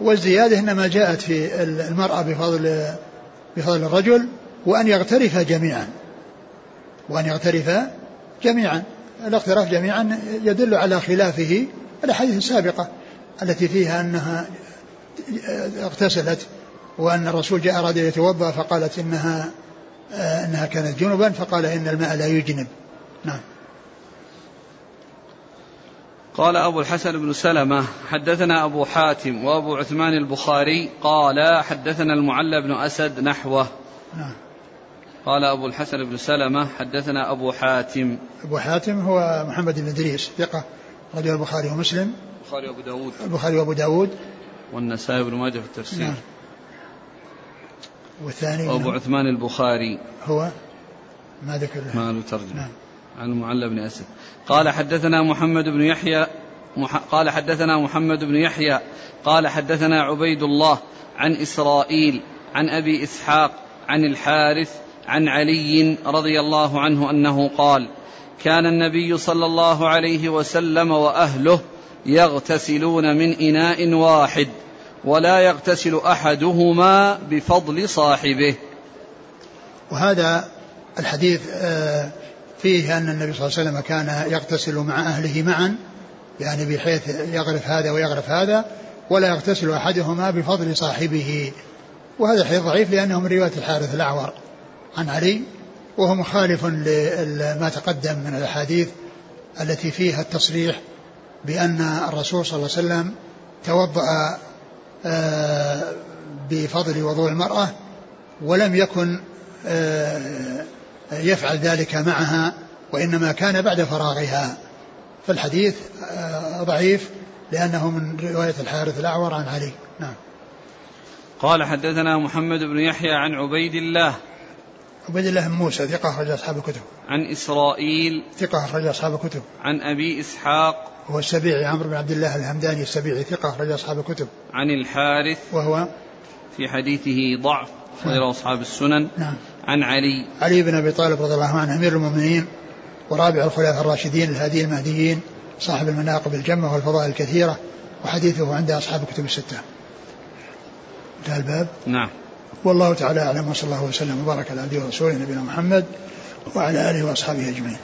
والزيادة إنما جاءت في المرأة بفضل بفضل الرجل وأن يغترف جميعا. وأن يغترف جميعا. الاغتراف جميعا يدل على خلافه الأحاديث السابقة التي فيها أنها اغتسلت وأن الرسول جاء أراد يتوضأ فقالت إنها أنها كانت جنبا فقال إن الماء لا يجنب. نعم. قال أبو الحسن بن سلمة حدثنا أبو حاتم وأبو عثمان البخاري قال حدثنا المعلى بن أسد نحوه. نعم. قال أبو الحسن بن سلمة حدثنا أبو حاتم. أبو حاتم هو محمد بن إدريس ثقة رجل البخاري ومسلم. البخاري وأبو داود. البخاري وأبو داود. والنسائي بن ماجه في التفسير. نعم. والثاني وأبو نعم. عثمان البخاري. هو؟ ما ذكر ما له ترجمة. نعم. عن المعلى بن أسد. قال حدثنا محمد بن يحيى مح... قال حدثنا محمد بن يحيى قال حدثنا عبيد الله عن إسرائيل عن أبي إسحاق عن الحارث عن علي رضي الله عنه أنه قال كان النبي صلى الله عليه وسلم وأهله يغتسلون من إناء واحد. ولا يغتسل أحدهما بفضل صاحبه. وهذا الحديث آه، فيه أن النبي صلى الله عليه وسلم كان يغتسل مع أهله معا يعني بحيث يغرف هذا ويغرف هذا ولا يغتسل أحدهما بفضل صاحبه. وهذا حديث ضعيف لأنه من رواية الحارث الأعور عن علي وهو مخالف لما تقدم من الأحاديث التي فيها التصريح بأن الرسول صلى الله عليه وسلم توضأ بفضل وضوء المرأة ولم يكن آه، يفعل ذلك معها وإنما كان بعد فراغها. فالحديث آه، ضعيف لأنه من رواية الحارث الأعور عن علي. نعم. قال حدثنا محمد بن يحيى عن عبيد الله. عبيد الله بن موسى ثقة أخرج أصحاب الكتب. عن إسرائيل. ثقة أخرج أصحاب الكتب. عن أبي إسحاق. هو السبيعي عمرو بن عبد الله الهمداني السبيعي ثقة أخرج أصحاب الكتب. عن الحارث وهو في حديثه ضعف غير نعم. أصحاب السنن. نعم. عن علي علي بن أبي طالب رضي الله عنه أمير المؤمنين ورابع الخلفاء الراشدين الهادي المهديين صاحب المناقب الجمة والفضائل الكثيرة وحديثه عند أصحاب الكتب الستة. انتهى الباب نعم والله تعالى أعلم وصلى الله وسلم وبارك على عبده ورسوله نبينا محمد وعلى آله وأصحابه أجمعين